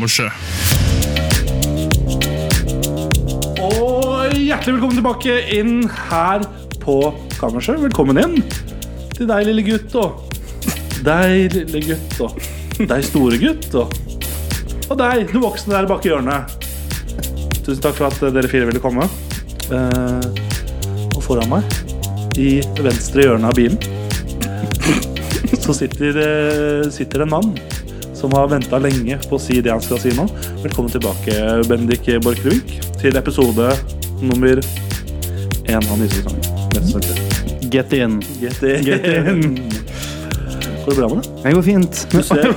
kammerset. Og hjertelig velkommen tilbake inn her på kammerset. Velkommen inn til deg, lille gutt, og deg, lille gutt, og deg, store gutt, og, og deg, du voksne der bak i hjørnet. Tusen takk for at dere fire ville komme. Eh, og foran meg, i venstre hjørne av bilen, så sitter, eh, sitter en mann som har venta lenge på å si det han skal si nå. Velkommen tilbake, Bendik Borchgrevink, til episode nummer én av Nysesongen. Get in. Get in. Get in. Går det bra med deg? Det går fint. Du ser,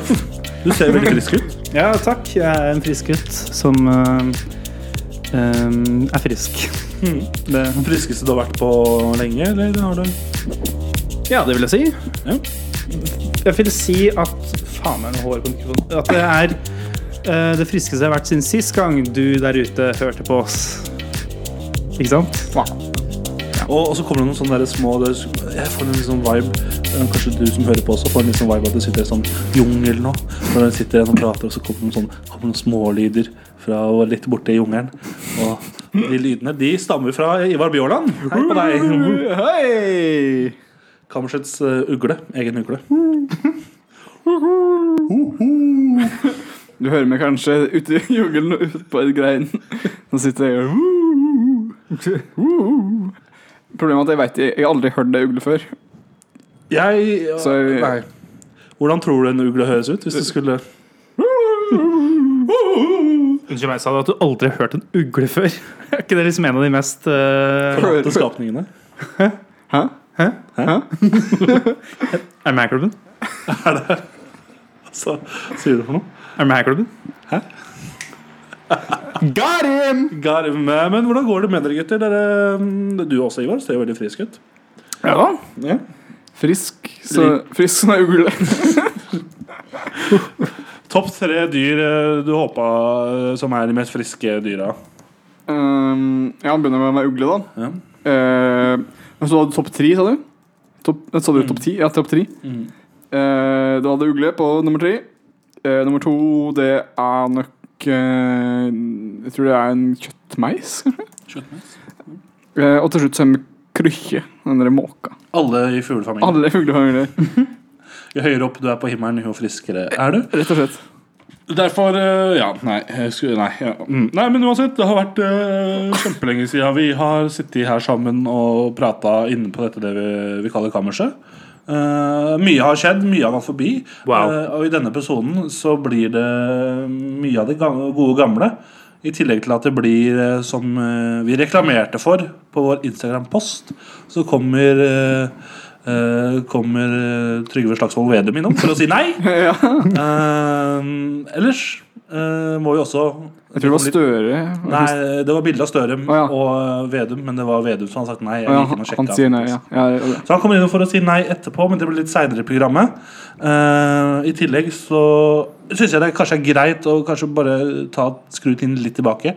du ser veldig frisk ut. Ja, takk. Jeg er en frisk gutt som uh, um, er frisk. Det, friskeste du har vært på lenge, eller har du ja, det vil jeg si. Ja. Jeg vil si at Faen, meg det noe hår på mikrofonen? At det er uh, det friskeste jeg har vært siden sist gang du der ute hørte på oss. Ikke sant? Og, og så kommer det noen sånne der små der, Jeg får en sånn vibe eh, Kanskje du som hører på også får en litt sånn vibe at det sitter i en sånn jungel nå. Når det sitter en og prater, og så kommer det noen, sånn, kommer noen smålyder fra litt borte i jungelen. Og de lydene de stammer fra Ivar Bjåland. Hei på deg. Hei! Kammersets eh, ugle. Egen ugle. Du hører meg kanskje ute i jungelen og ute på et grein. Nå sitter jeg og Problemet er at jeg vet jeg, jeg har aldri hørt ei ugle før. Jeg Så jeg- Nei. Hvordan tror du en ugle høres ut? Hvis du skulle Unnskyld meg, sa du at du aldri har hørt en ugle før? Er ikke det liksom en av de mest uh, forlatte skapningene? Hæ? Hæ? Hæ? Er det meg-klubben? Så sier du for noe? Er det meg-klubben? Hæ? Got him! Got Men men hvordan går det med dere, gutter? Dere, mm, du også, Ivar, ser jo veldig frisk ut. Ja. Ja. Frisk. Så, frisk som ei ugle. Topp tre dyr eh, du håpa eh, som er de mest friske dyra? Um, ja, han begynner med meg ugle, da. Ja. Uh, så du topp tre, sa du? Topp, så du topp ti? Ja, topp tre. Mm. Uh, du hadde ugle på nummer tre. Eh, nummer to, det er nok uh, Jeg tror det er en kjøttmeis, kanskje. Uh, og til slutt så det krykke. Den der måka. Alle i fuglefamilien. Alle fuglefamilier, Jo høyere opp du er på himmelen, jo friskere er du. rett og slett. Derfor Ja, nei. Skulle, nei, ja. mm. nei, men uansett, det har vært uh, kjempelenge siden vi har sittet her sammen og prata inne på dette det vi, vi kaller kammerset. Eh, mye har skjedd, mye har gått forbi. Wow. Uh, og i denne episoden så blir det mye av det gode gamle. I tillegg til at det blir, uh, som vi reklamerte for på vår Instagram-post, så kommer Kommer Trygve Slagsvold Vedum innom for å si nei. ja. Ellers eh, må jo også Jeg tror det var Støre. Nei, det var bilde av Støre oh, ja. og Vedum, men det var Vedum som hadde sagt nei. Jeg å sjekke han sier nei, ja. ja. Så han kommer inn for å si nei etterpå, men det blir litt seinere i programmet. Uh, I tillegg så syns jeg det kanskje er greit å kanskje bare ta skru tiden litt tilbake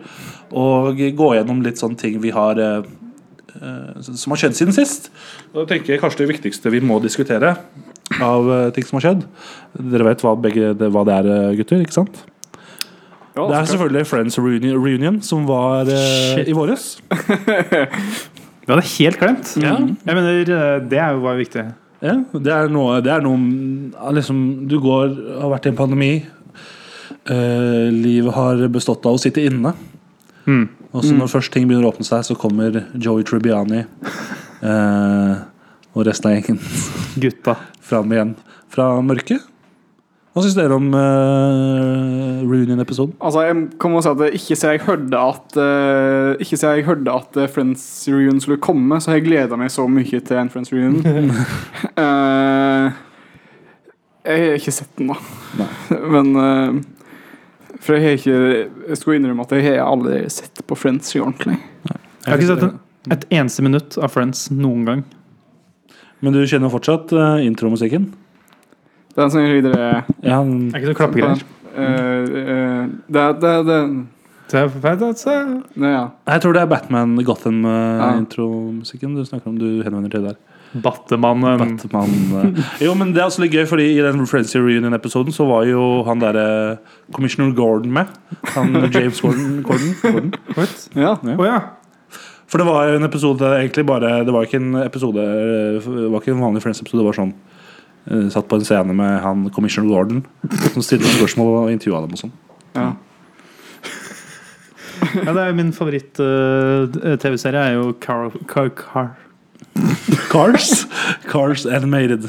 og gå gjennom litt sånne ting vi har eh, som har skjedd siden sist. Og tenker jeg kanskje det viktigste vi må diskutere av ting som har skjedd. Dere vet hva, begge, det, hva det er, gutter? ikke sant? Ja, Det er selvfølgelig Friends reunion, reunion som var eh, i våres. Vi hadde helt glemt. Ja. Jeg mener, eh, det er jo bare viktig. Ja, det er noe, det er noe liksom, Du går, har vært i en pandemi. Eh, livet har bestått av å sitte inne. Mm. Og så når først ting begynner å åpne seg, så kommer Joey Tribbiani eh, og resten av gjengen Gutta. fram igjen fra mørket. Hva syns dere om uh, reunion-episoden? Altså, jeg kommer å si at ikke siden jeg hørte at uh, Ikke siden jeg hørte at eh, Friends reunion skulle komme, så har jeg gleda meg så mye til en Friends reunion. uh, jeg har ikke sett den, da. Men eh, For jeg har ikke Jeg skulle innrømme at jeg har aldri sett på Friends ordentlig. Jeg har ikke sett en, et eneste minutt av Friends noen gang. Men du kjenner fortsatt uh, intromusikken? Den en jeg videre Ja, Det er ikke noe klappegreier. Eh, eh, det, det, det, det, ja. jeg tror det er Batman Ja. Gotham-intromusikken du snakker om. Du henvender til der. Battemannen. Batman eh. Jo, men det er også litt gøy, fordi i den Frenzy Reunion-episoden så var jo han derre Commissioner Gordon med. Han James Gordon. Gordon, Gordon. Ja. Å ja. For det var en episode egentlig bare Det var ikke en episode Det var ikke en vanlig Friends-episode. Det var sånn eh, Satt på en scene med han Commissioner Gordon som stilte spørsmål og intervjua dem og sånn. ja. ja det er jo min favoritt-TV-serie. er jo Car... Car, Car. Cars. Cars Animated.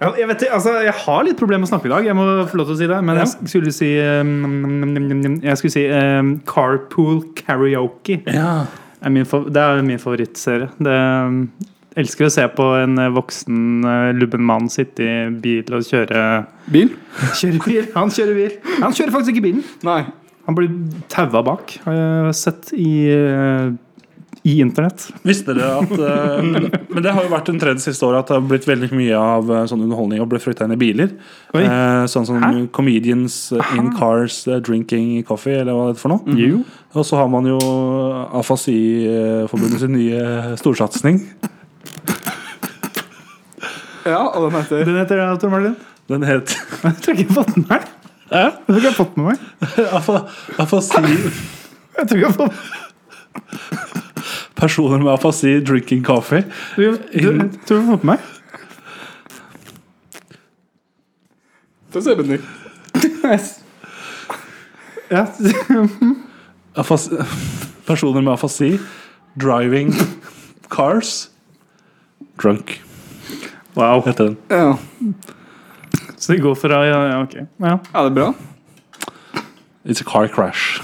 Ja, jeg, vet, ikke, altså, jeg har litt problemer med å snakke i dag, jeg må få lov til å si det. Men jeg skulle si um, Jeg skulle si um, Carpool Karaoke. Ja. Er min, det er min favorittserie. Det, um, elsker å se på en eh, voksen eh, lubben mann sitte i bil og kjøre Bil? Kjøre bil! Han kjører bil. Han kjører faktisk ikke bilen. Nei. Han blir taua bak, har jeg sett i, eh, i internett. Visste dere at men, men det har jo vært en trend siste året at det har blitt veldig mye av sånn underholdning og ble flytta inn i biler. Oi. Eh, sånn som Hæ? comedians Aha. in cars drinking coffee, eller hva det er for noe. Mm. Og så har man jo Afasi-forbundets nye storsatsing. Ja, og den heter Den heter det, Tor Martin. Den het Jeg tror ikke jeg har fått den her. Jeg tror ikke jeg har fått den med meg. Afa, Afasi Jeg tror ikke jeg har fått Personer med afasi drinking coffee. du, du, Inn- Tror du du har fått med meg. Da ser Bendik. meg? Ja. Afasi, personer med afasi driving cars drunk, Wow. heter den. Ja. Så det går fra Ja, ja ok. Ja. Er det bra? It's a car crash.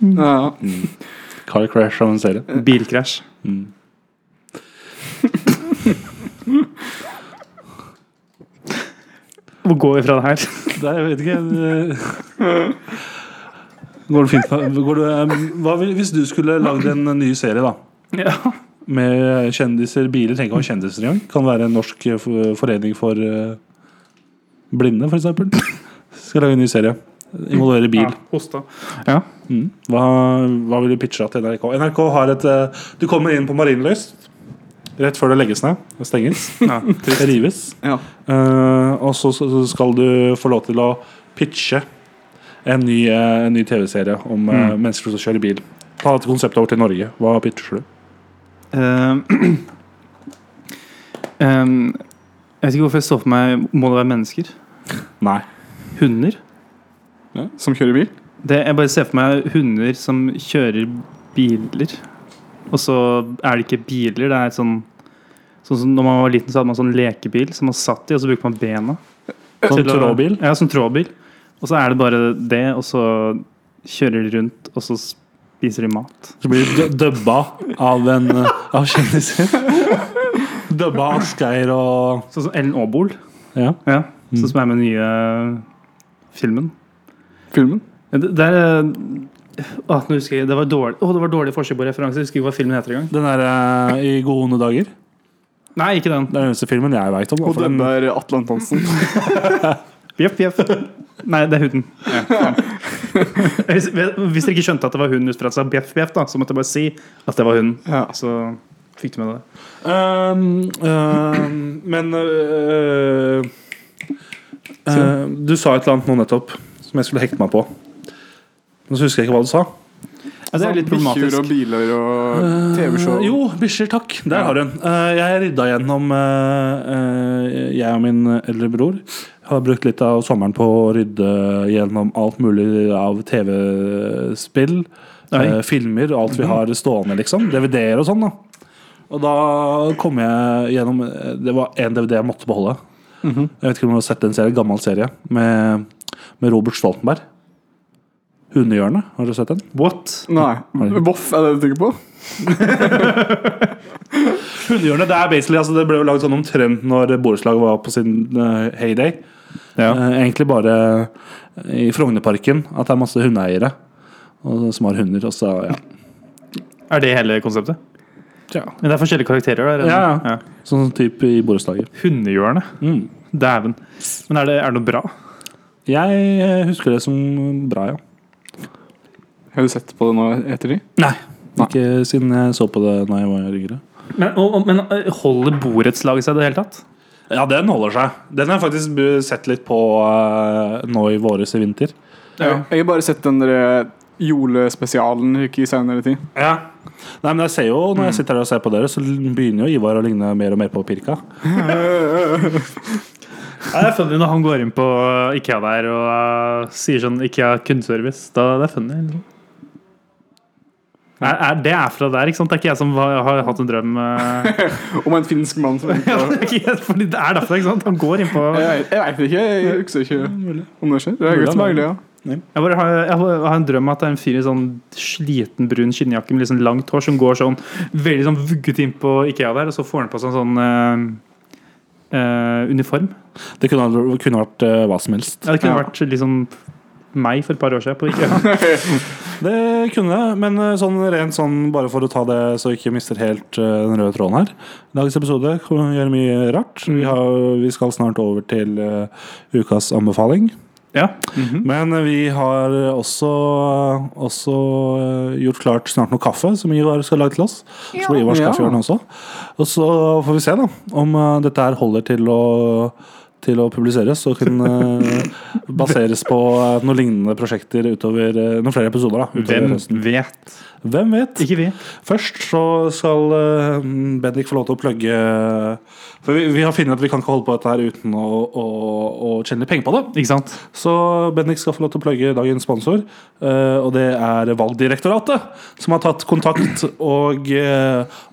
Ja. Car crash av en serie. Bilkrasj. Hvor går vi fra det her? Nei, jeg vet ikke. Går det fint? Går det, hva hvis du skulle lagd en ny serie da Ja. Med kjendiser, biler Tenk om kjendiser engang. Kan være en norsk eh, for- forening for uh, blinde, f.eks. Skal lage en ny serie. Involvere bil. ja. Hosta. Ja. Mm. Hva, hva vil du pitche til NRK? NRK har et uh, Du kommer inn på Marienlyst rett før det legges ned Det stenges. ja. Det rives. ja. Eh, og så så- skal du få lov til å pitche en ny, ny TV-serie om Mm. mennesker som kjører bil. Ta dette konseptet over til Norge. Hva pitcher du? Ehm, jeg vet ikke hvorfor jeg så for meg Må det være mennesker? Nei. Hunder? ja. Som kjører bil? Det, jeg bare ser for meg hunder som kjører biler. Og så er det ikke biler, det er sånn Sånn som når man var liten, så hadde man sånn lekebil som man satt i, og så brukte man bena. Sånn tråbil? trådbil? Ja, sånn trådbil. Og så er det bare det, og så kjører de rundt, og så spiser de mat. Så blir du dubba av en eh, av kjendiser. dubba Asgeir og Sånn som Ellen Aabol. Ja. Ja, sånn som er med den nye filmen. Filmen? Ja, Det, det er å, nå husker jeg Det var dårlig, å, det var dårlig forsøk på referanse. Jeg husker ikke hva filmen heter engang. Den er eh, I gode onde dager. Nei, ikke den. Det er den eneste filmen jeg veit om. Og den den- der Atle Antonsen. Bjeff, bjeff. Nei, det er huden. Ja. Hvis, hvis dere ikke skjønte at det var hun ut fra at sa bjeff, bjeff, da, så måtte jeg bare si at det var hun. Ja. Så fikk du med det. Um, um, men uh, uh, Du sa et eller annet nå nettopp som jeg skulle hekte meg på. Men så husker jeg ikke hva du sa. Ja, det er litt problematisk. Bikkjer og biler og TV-show. Uh, jo, bikkjer, takk. Der Ja. har du den. Uh, jeg rydda gjennom uh, Jeg og min eldre bror har brukt litt av sommeren på å rydde gjennom alt mulig av TV-spill, filmer alt vi har stående, liksom. DVD-er og sånn. da Og da kom jeg gjennom Det var en DVD jeg måtte beholde. Mhm. Jeg vet ikke om du har sett en serie, gammel serie med, med Robert Stoltenberg. 'Hundehjørnet'. Har du sett den? What? Nei. Voff, er det det du tenker på? Hundehjørnet, det er basically altså Det ble jo lagd sånn omtrent når borettslaget var på sin uh, heyday. Ja. Uh, egentlig bare i Frognerparken at det er masse hundeeiere og, som har hunder. Og så, ja. Er det hele konseptet? Ja. Men det er forskjellige karakterer der. eller? Ja, ja. Sånn type i borettslaget. Hundehjørnet. Mm. Dæven. Men er det, er det noe bra? Jeg eh, husker det som bra, ja. Har du sett på det nå etter de? Nei. Ikke siden jeg så på det da jeg var yngre. Men, og, men eh, holder borettslaget seg i det hele tatt? Ja, den holder seg. Den har jeg faktisk sett litt på uh, nå i våres i vinter. Jeg, jeg har bare sett den der eh, julespesialen ikke i senere tid. Ja. Nei, men jeg ser jo Når jeg sitter her og ser på dere, så begynner jo Ivar å ligne mer og mer på Pirka. Ja, det er funny når han går inn på Ikea der og uh, sier sånn Ikea kundeservice. Da, det er funny. Er, er, det er fra der, ikke sant? Det er ikke jeg som har, har hatt en drøm. eh. Om en finsk mann som Ja, det er ikke fordi det er derfor, ikke sant? Han går inn på Jeg, jeg vet ikke. Jeg husker ikke om det skjer. Det er godt mulig, ja. Jeg bare har, jeg har har en drøm om at det er en fyr i sånn sliten brun skinnjakke med litt sånn langt hår som går sånn veldig sånn vugget inn på Ikea der, og så får han på seg en sånn uh, eh, uniform. Det kunne, kunne vært uh, hva som helst. Ja, det kunne Ja. vært liksom meg for et par år siden på Ikea. Det kunne det, men eh, sånn rent sånn bare for å ta det så jeg ikke mister helt uh, den røde tråden her. Dagens episode gjør gjøre mye rart. Vi, har, vi skal snart over til uh, ukas anbefaling. Ja. Men eh, vi har også, også gjort klart snart noe kaffe som Ivar skal lage til oss. Så blir Ivars Ja. kaffehjørne også. Og så får vi se da om dette her holder til å til å publiseres og kan eh, baseres på eh, noen lignende prosjekter utover eh, noen flere episoder. da Hvem høsten. vet? Hvem vet? Ikke vi. Først så skal Bendik få lov til å plugge For vi, vi har funnet at vi kan ikke holde på dette her uten å, å, å tjene penger på det. Ikke sant? Så Bendik skal få lov til å plugge dagens sponsor, og det er Valgdirektoratet. Som har tatt kontakt og,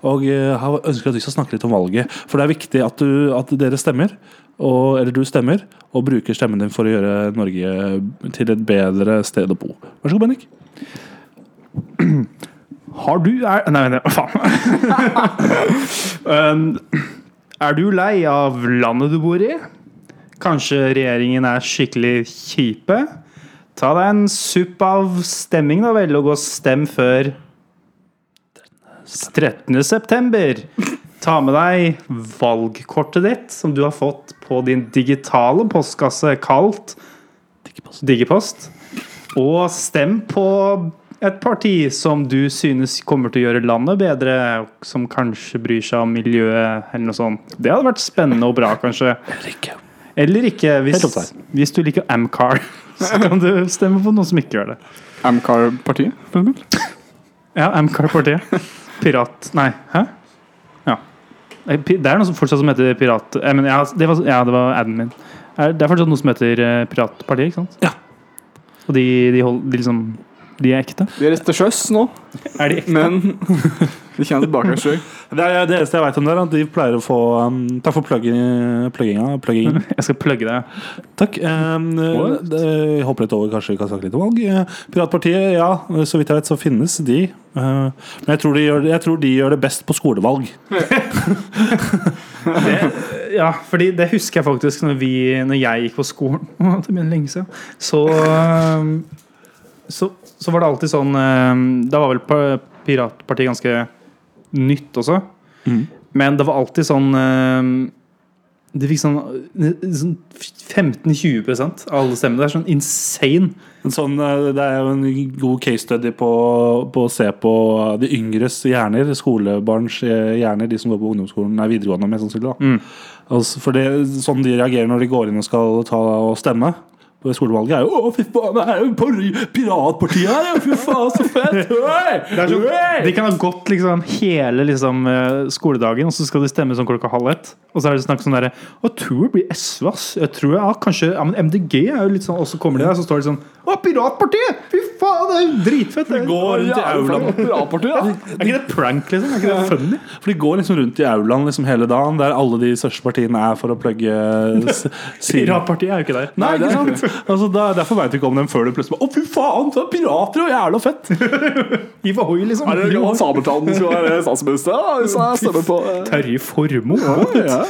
og har ønsker at vi skal snakke litt om valget. For det er viktig at, du, at dere stemmer, og, eller du stemmer, og bruker stemmen din for å gjøre Norge til et bedre sted å bo. Vær så god, Bennik. Har du er, Nei, nei, faen. um, er du lei av landet du bor i? Kanskje regjeringen er skikkelig kjipe? Ta deg en supp av stemming, da vel, og gå stem før 13. september. Ta med deg valgkortet ditt, som du har fått på din digitale postkasse, kalt Digipost. Og stem på et parti som du synes kommer til å gjøre landet bedre, som kanskje bryr seg om miljøet, eller noe sånt. Det hadde vært spennende og bra, kanskje. Eller ikke, hvis, Helt opp til hvis du liker Amcar. Så kan du stemme på noen som ikke gjør det. Amcar-partiet, for eksempel. Ja, Amcar-partiet. Pirat... Nei, hæ? Eh, Det er noe som fortsatt som heter Pirat... Jeg mener, ja, det var, ja, det var aden min. Er- Det er fortsatt noe som heter eh, Piratpartiet, ikke sant? Ja. Og de, de, hold, de liksom De er ekte? Vi er til sjøs nå, Er de ekte? men vi kjenner tilbake til sjø. Det er det eneste jeg vet om det, er at de pleier å få um, Takk for plugging- plugginga. pluggingen. Jeg skal plugge deg. Takk. Um, det, jeg hopper litt over, kanskje vi kan snakke litt om valg. Eh, Piratpartiet, ja, så vidt jeg vet, så finnes de. Uh, men jeg tror de, gjør, jeg tror de gjør det best på skolevalg. det. Ja, fordi det husker jeg faktisk når, vi, når jeg gikk på skolen. Det begynner lenge siden. Så, um, så, så var det alltid sånn øhm, Da var vel Piratpartiet ganske nytt også. Mm. Men det var alltid sånn øhm, Det fikk sånn, øh, sånn 15-20 av alle stemmene. Det er sånn insane. En Sånn, eh, det er jo en god case study på, på å se på de yngres hjerner. Skolebarns eh, hjerner, de som går på ungdomsskolen, er videregående mest sannsynlig. Mm. Altså, for det, sånn de reagerer når de går inn og skal ta og stemme på skolevalget, er jo 'Å, fy faen, det er jo piratpartiet her! Fy faen, så fett!' Oi! de kan ha gått liksom hele liksom, eh, skoledagen, og så skal de stemme sånn klokka halv ett. Og så er det snakk sånn derre 'Å, tror det blir SV, ass. Jeg tror ja, kanskje Ja, men MDG er jo litt sånn Og så kommer de der, så står det sånn Å, Piratpartiet! Fy faen, det er jo dritfett! De Går rundt i aulaen. Piratpartiet, Er ikke det prank, liksom? Er ikke det funny? For de går liksom rundt i aulaen liksom hele dagen, der alle de største partiene er for å plugge Piratpartiet er jo ikke der. Nei, ikke sant? Altså, der, derfor veit vi ikke om dem før det plutselig bare Å, fy faen, så er pirater og jævla fett! I Hoy, liksom. Er det Johan Sabeltann som er statsminister? Ja, hvis jeg stemmer på eh, Terje Formoe. ja.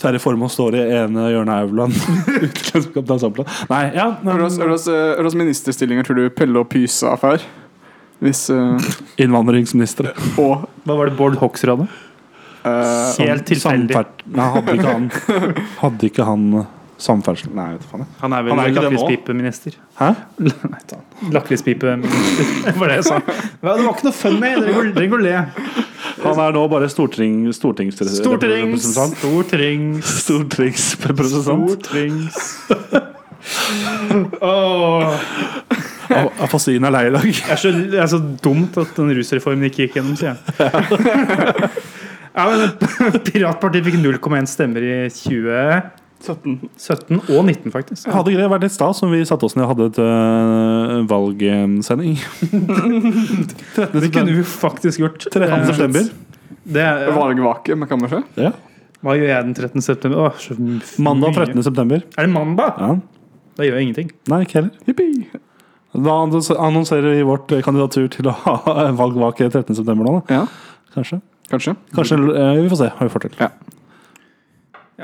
Terje Formoe står i ene hjørnet av aulaen. Utenlandskaptein Sabeltann. Nei, ja men, Hvilke ministerstillinger tror du Pelle og Pysa får? Hvis uh... Innvandringsminister. Og Hva var det Bård Hoksrud hadde? Uh, Helt tilfeldig. Nei, hadde ikke han Hadde ikke han eh, samferdsel Nei, vet du faen. Han er vel er lakrispipeminister. Hæ? Lakrispipeminister, var det jeg sa. Det var ikke noe funny. Dere går, le. Han er nå bare storting, stortingsrepresentant. Stortings. Stortings. Stortingsrepresentant. Stortings. Afasin er lei i dag. Det er, så, det er så dumt at den rusreformen ikke gikk gjennom, sier jeg. Ja, men Piratpartiet fikk 0,1 stemmer i 2017 17. og 19, faktisk. Hadde ikke det vært litt stas om vi satte oss ned og hadde et uh, valgsending? 13. Det kunne vi faktisk gjort. 13. september. Det er, Valgvake med kammerset. Ja. hva gjør jeg den 13. september? Åh, så Mandag 13. september. Er det mandag? Ja. Da gjør jeg ingenting. Nei, ikke heller. Jippi. Da annonserer vi vårt eh, kandidatur til å ha valgvake 13. september nå, da. Ja, Kanskje. kanskje. Kanskje eh, Vi får se hva vi får til. Ja.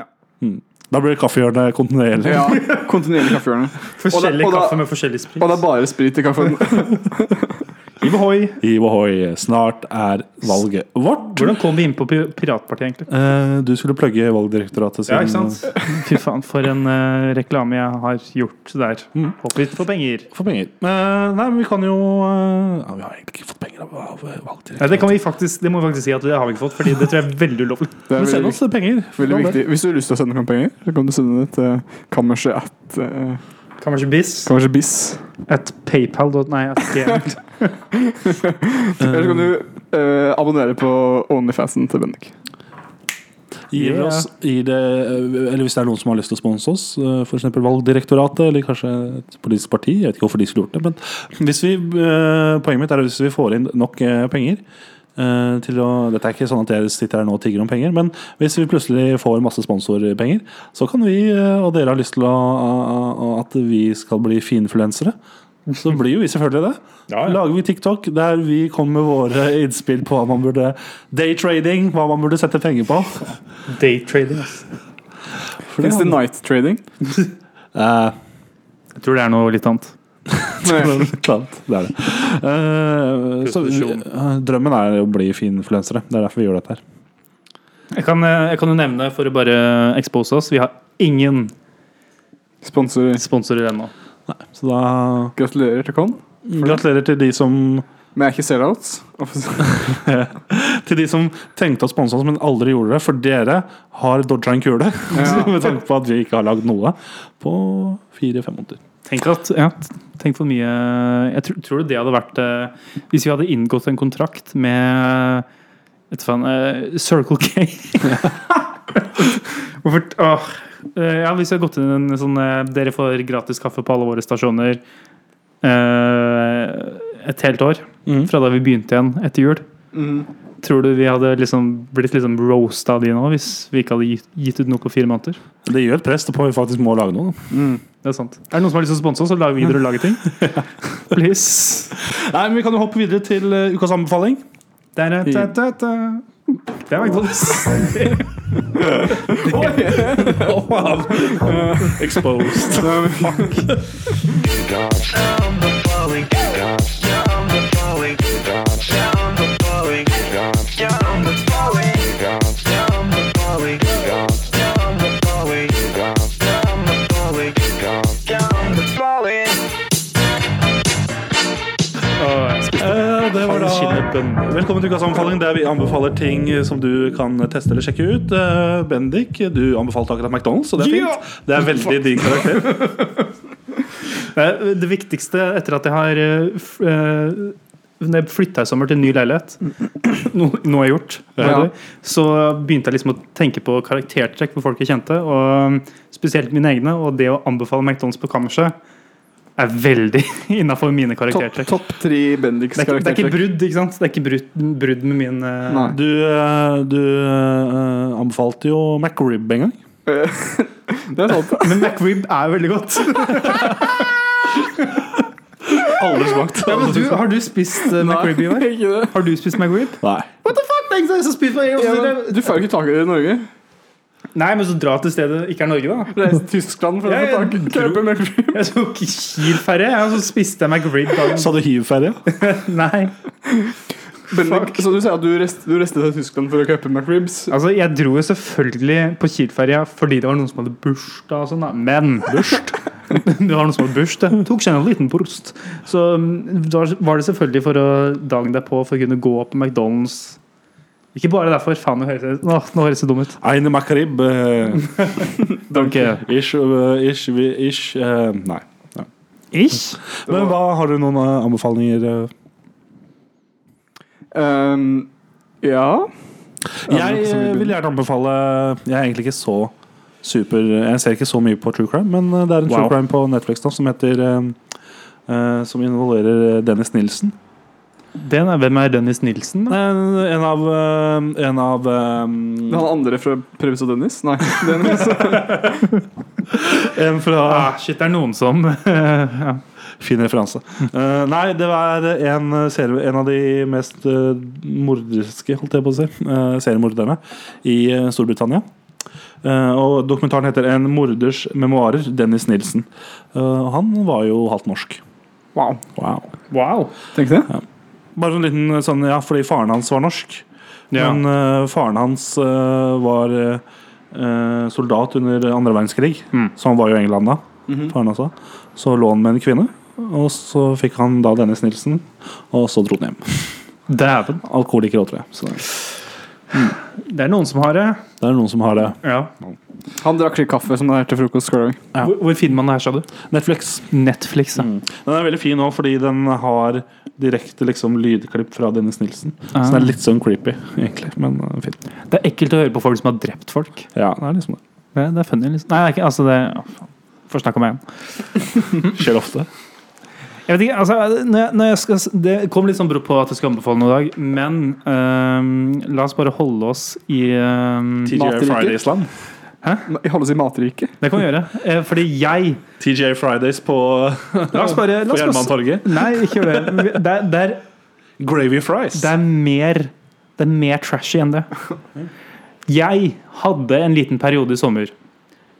Ja. Mm. Da blir det kaffehjørne kontinuerlig. Ja, Kontinuerlig kaffehjørne. Forskjellig og da- kaffe med forskjellig sprit. Og det er bare sprit i kaffen. Hiv ohoi. Hiv ohoi, snart er valget vårt. Hvordan kom vi inn på Piratpartiet, egentlig? Eh, du skulle plugge Valgdirektoratet sin. Ja, ikke sant? Fy faen, for en eh, reklame jeg har gjort der. Mm. Håper vi får penger. For penger. Eh, nei, men vi kan jo eh, ja, Vi har egentlig ikke fått penger av, av Valgdirektoratet. Nei, det, kan vi faktisk, det må vi faktisk si at det har vi ikke fått, Fordi det tror jeg er veldig ulovlig. Det er Men send oss penger. veldig viktig. Hvis du har lyst til å sende noen penger, så kan du sende det til kammerset at uh, bis Biss Biss. at paypal. Nei, et. Eller kan du uh, abonnere på Onlyfansen til Bendik. Gir Yeah. oss, i det, eller hvis det er noen som har lyst til å sponse oss, f.eks. Valgdirektoratet eller kanskje et politisk parti. Jeg vet ikke hvorfor de skulle gjort det. Men hvis vi, eh, poenget mitt er at hvis vi får inn nok eh, penger eh, til å, Dette er ikke sånn at jeg sitter her nå og tigger om penger, men hvis vi plutselig får masse sponsorpenger, så kan vi, eh, og dere har lyst til å, å- at vi skal bli finfluensere, så blir jo vi selvfølgelig det. Ja, ja. Lager vi TikTok der vi kommer med våre innspill på hva man burde Daytrading, hva man burde sette penger på. Daytrading. Fins det night trading? Eh, Jeg tror det er noe litt annet. det er. Det Uh. Eh, så, eh, drømmen er å bli finfluensere. Det er derfor vi gjør dette her. Jeg kan, eh, jeg kan jo nevne, for å bare expose oss, vi har ingen sponsorer, sponsorer ennå. Så da Gratulerer til Con. gratulerer til de som Men jeg er ikke sellouts. Til de som tenkte å sponse oss, men aldri gjorde det. For dere har dodga en kule. Ja. Med tanke på at vi ikke har lagd noe på fire-fem måneder. Tenk at, ja, tenk for mye Jeg tror, tror det hadde vært eh, Hvis vi hadde inngått en kontrakt med vet du faen, eh, Circle K Hvorfor åh, eh, Ja, hvis vi hadde gått inn i en sånn eh, Dere får gratis kaffe på alle våre stasjoner eh, et helt år Mm. fra da vi begynte igjen etter jul. Mm. Tror du vi hadde liksom blitt liksom roasta av de nå, hvis vi ikke hadde gitt, gitt ut noe på fire måneder? Det gjør et press på om vi faktisk må lage noe. da. Mm. Det er sant. Er det noen som har lyst til å sponse oss og lage videre og lage ting? Please. Nei, men Vi kan jo hoppe videre til uh, ukas anbefaling. Da, da, da, da, da. Det er McDonald's. Exposed. Bønner. Velkommen til ukas anbefaling, der vi anbefaler ting som du kan teste eller sjekke ut. Eh, Bendik, du anbefalte akkurat McDonald's, og det er Ja! fint. Det er veldig din karakter. Eh, Det viktigste etter at jeg har eh, Når jeg flytta i sommer til en ny leilighet, noe, noe jeg har gjort, Ja. så begynte jeg liksom å tenke på karaktertrekk på folk jeg kjente, og spesielt mine egne. Og det å anbefale McDonald's på kammerset er veldig innafor mine Topp karaktertrekk. top tre Bendiks Det er, ikke- det er ikke brudd, ikke sant? Det er ikke brudd, brudd med min uh... Du, eh, du uh, anbefalte jo McRib en gang. Det er sant. Men McRib er veldig godt. Aldri smakt. Ja, men du, har du spist uh, McRib i år? Har du spist McRib? Nei. What the fuck? Har spist Ja, men, du får jo ikke tak i det i Norge. Nei, men så dra til stedet ikke er Norge, da. Reis til Tyskland for å få tak i kjøpe McRib. Jeg tok Kiel-ferje, og så spiste jeg McRib dagen Sa du hiv-ferie? Nei. Bendik, Så du sier at du rest, du restet til Tyskland for å kjøpe McRibs? Altså, jeg dro jo selvfølgelig på Kiel-ferja fordi det var noen som hadde bursdag og sånn, da. Men Burst? det var noen som hadde bursdag. Tok seg en liten prost. Så mm, da var det selvfølgelig for å dagen derpå for å kunne gå på McDonald's Ikke bare derfor. Faen, nå høres jeg, nå, nå høres jeg dum ut. Eine Makarib. eh, Danke. Ish, uh, ish, vi- ish uh, Nei. Ish. Men hva, har du noen uh, anbefalinger? eh? Ehm, ja Jeg eh, vil gjerne anbefale Jeg er egentlig ikke så super Jeg ser ikke så mye på true crime, men eh, det er en Wow. true crime på Netflix nå som heter eh, eh, Som involverer Dennis Nilsen. Den er, hvem er Dennis Nilsen? da? En, en av eh, En av um... Han andre fra Previs og Dennis? Nei. Dennis. En fra Ah, shit, det er noen som ja. Fin referanse. Uh, nei, det var en, en av de mest uh, morderske, holdt jeg på å si, uh, seriemorderne i eh, Storbritannia. Eh, og Dokumentaren heter 'En morders memoarer'. Dennis Nilsen. Eh, han var jo halvt norsk. Wow. Wow. Wow. Tenk det. Bare en liten sånn, ja, fordi faren hans var norsk. Ja. Men uh, faren hans uh, var uh, soldat under andre verdenskrig, Mm. så han var jo i England da. Faren også. Så lå han med en kvinne, og så fikk han da Dennis Nilsen, og så dro han hjem. Dæven. Alkoholiker òg, tror jeg. Så Det er noen som har det. det er noen som har det. Ja. Han drakk litt kaffe som det er til frokost. Ja. Hvor, hvor finner man det her, sa du? Netflix. Netflix. Ja. Den er veldig fin òg, fordi den har direkte liksom lydklipp fra Dennis Nilsen. Ah. Så den er litt sånn creepy, egentlig. Men uh, fint. Det er ekkelt å høre på folk som har drept folk. Ja, det er liksom det. Det, det er funny. Liksom. Nei, det er ikke, altså det å. Får snakke om meg igjen. Skjer ofte. Jeg vet ikke, altså, når jeg, når jeg skal, Det kom litt sånn brått på at jeg skal anbefale noe i dag, men um, la oss bare holde oss i um, TGI Matriket. Fridays-land. I holde oss i matriket. Det kan vi gjøre. Eh, fordi jeg TJ Fridays på, bare på Jernbanetorget. Nei, ikke det. Det er, det, er, Gravy fries. det er mer Det er mer trashy enn det. Jeg hadde en liten periode i sommer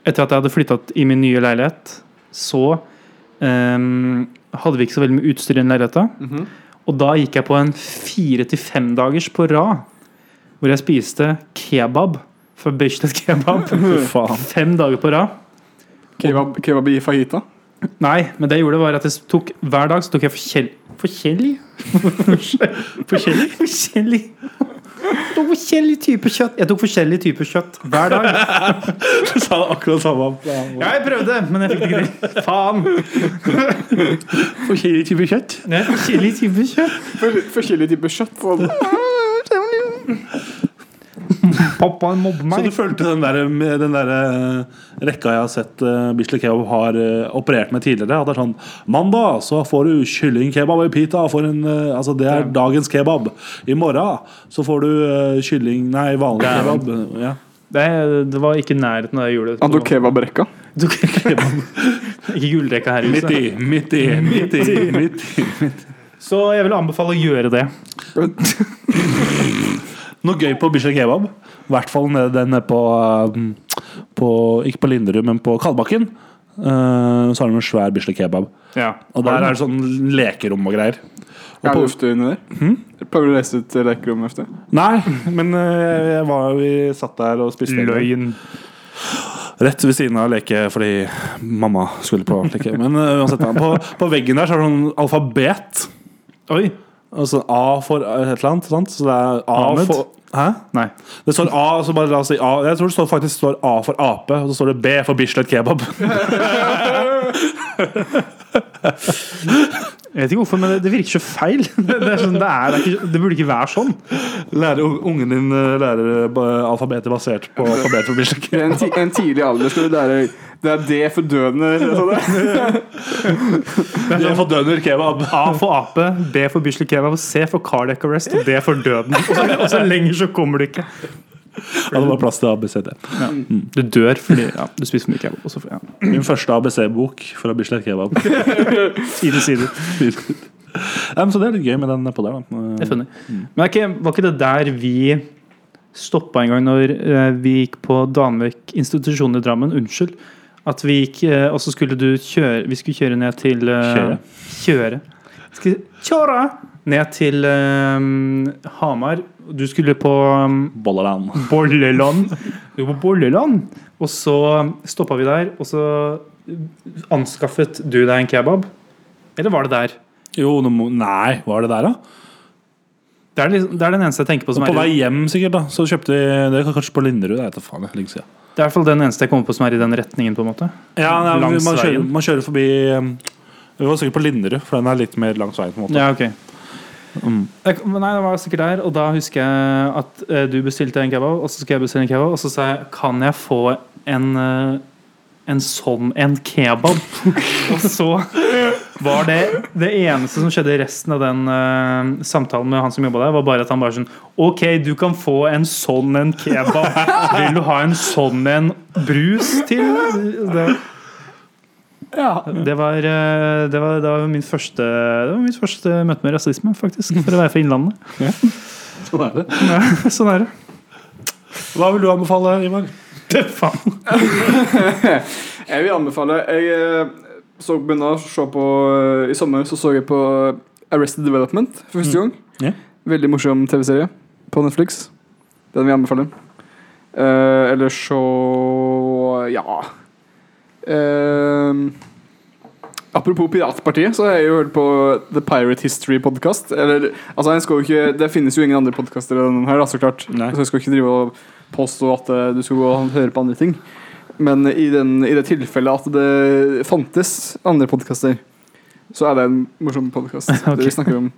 etter at jeg hadde flyttet i min nye leilighet. Så um, hadde vi ikke så veldig mye utstyr i den leiligheta. -hmm. Og da gikk jeg på en fire til fem dagers på rad hvor jeg spiste kebab fra Bislett kebab. Fem dager på rad. Kebab, kebab i fajita. Nei, men det jeg gjorde var at jeg tok hver dag så tok jeg forskjell... Forskjellig? forskjellig? Forskjellig. Jeg tok forskjellig type kjøtt. Jeg tok forskjellig type kjøtt hver dag. Du sa akkurat samme. Ja, jeg prøvde, men jeg fikk det ikke til. Faen. Forskjellig type kjøtt. Forskjellig type kjøtt. For, type kjøtt. Pappa mobber Så du følte den der, den der eh, rekka jeg har sett uh, Bislett Kebab har eh, operert med tidligere? At det er sånn Mandag så får du kyllingkebab i pita. For en, altså det er dagens kebab. I morgen så får du kylling Nei, vanlig Dæven. kebab. Ja. Det, det var ikke i nærheten av det jeg gjorde. Han tok kebabrekka. Ikke gullrekka her i Midt i, huset. midt i, midt i. Midt i. Så jeg vil anbefale å gjøre det. Noe gøy på Bislett Kebab. I hvert fall nede, den på, um, på Ikke på Linderud, men på Kalbakken. Uh, så har de en svær Bislett Kebab. Ja. Og der er det sånn lekerom og greier. Og Er det ofte inni der? Pleier du å reise til lekerommet ofte? nei, men uh, jeg var, vi satt der og spiste. Løgn. rett ved siden av leke fordi mamma skulle på leke. Men uh, uansett, på, på veggen der så er det sånn alfabet. Oi. Altså A for et eller annet. Sant? Så det er A Ahmed? for Hæ? Nei. Det står A, så bare la oss si A. Jeg tror det står, faktisk står A for ape, og så står det B for Bislett kebab. Jeg vet ikke hvorfor, men det, det virker så feil. Det, er sånn, det, er, det, er ikke, det burde ikke være sånn. Lærer ungen din eh, lærer ba- alfabetet basert på alfabetet for kebab? en, ti, en tidlig alder skal du lære Det er det for døende. Sånn det. Er for døner kebab. A for ape, B for Bislett kebab, C for cardiac arrest og D for døden. Og så, og så lenger så kommer du ikke. Ja, det var plass til ABCD. Du dør fordi ja, du spiser for mye kebab. Også, ja. Min første ABC-bok fra Bislett kebab. Side, side. Ja, men så det er litt gøy med den nedpå der. Da. Det er funny. Men ikke, var ikke det der vi stoppa en gang når eh, vi gikk på Danvik institusjon i Drammen? Unnskyld. At vi gikk, eh, og så skulle du kjøre Vi skulle kjøre ned til uh, Kjøre? Kjøre. Ned til eh, Hamar. Du skulle på um, Bolleland. Bolleland. Du var på Bolleland. Og så stoppa vi der, og så anskaffet du deg en kebab. Eller var det der? Jo, nei, var det der, da? Det er, liksom, det er den eneste jeg tenker på som På er vei hjem, sikkert. da Så kjøpte vi Det er kanskje på Linderud. Det er faen, det lenge siden. Det er i hvert fall den eneste jeg kommer på som er i den retningen. på en måte Ja, nei, man, kjører, man kjører forbi um, Vi var sikkert på Linderud, for den er litt mer langs veien. på en måte Ja, ok Mm. Jeg- Nei, det var sikkert der Og da husker jeg at eh, du bestilte en kebab Og så skal jeg bestille en kebab Og så sa jeg, kan jeg få en eh, En sånn en kebab? Og så var det Det eneste som skjedde i resten av den uh, samtalen med han som jobbet der Var bare at han bare sånn Ok, du kan få en sånn en kebab Vil du ha en sånn en brus til? Det, det var, eh, det var, det var min første Det var mitt første møte med rasisme, faktisk. For å være fra Innlandet. Sånn er det. Ja, sånn er det. Hva vil du anbefale, Ivar? Faen. Jeg vil anbefale Jeg eh, så begynne å se på eh, I sommer så så jeg på Arrested Development for første gang. Ja. Veldig morsom TV-serie på Netflix. Den vil jeg anbefale. Uh, eller så Ja. Eh, apropos Piratpartiet, så har jeg jo hørt på The Pirate History Podcast. Eller, altså, jeg skal jo ikke, det finnes jo ingen andre podkaster enn den her, da, så klart. Nei. Så jeg skal ikke drive og påstå at eh, du skal gå og høre på andre ting. Men i, den, i det tilfellet at det fantes andre podkaster, så er det en morsom podkast. Ok. Vi snakker om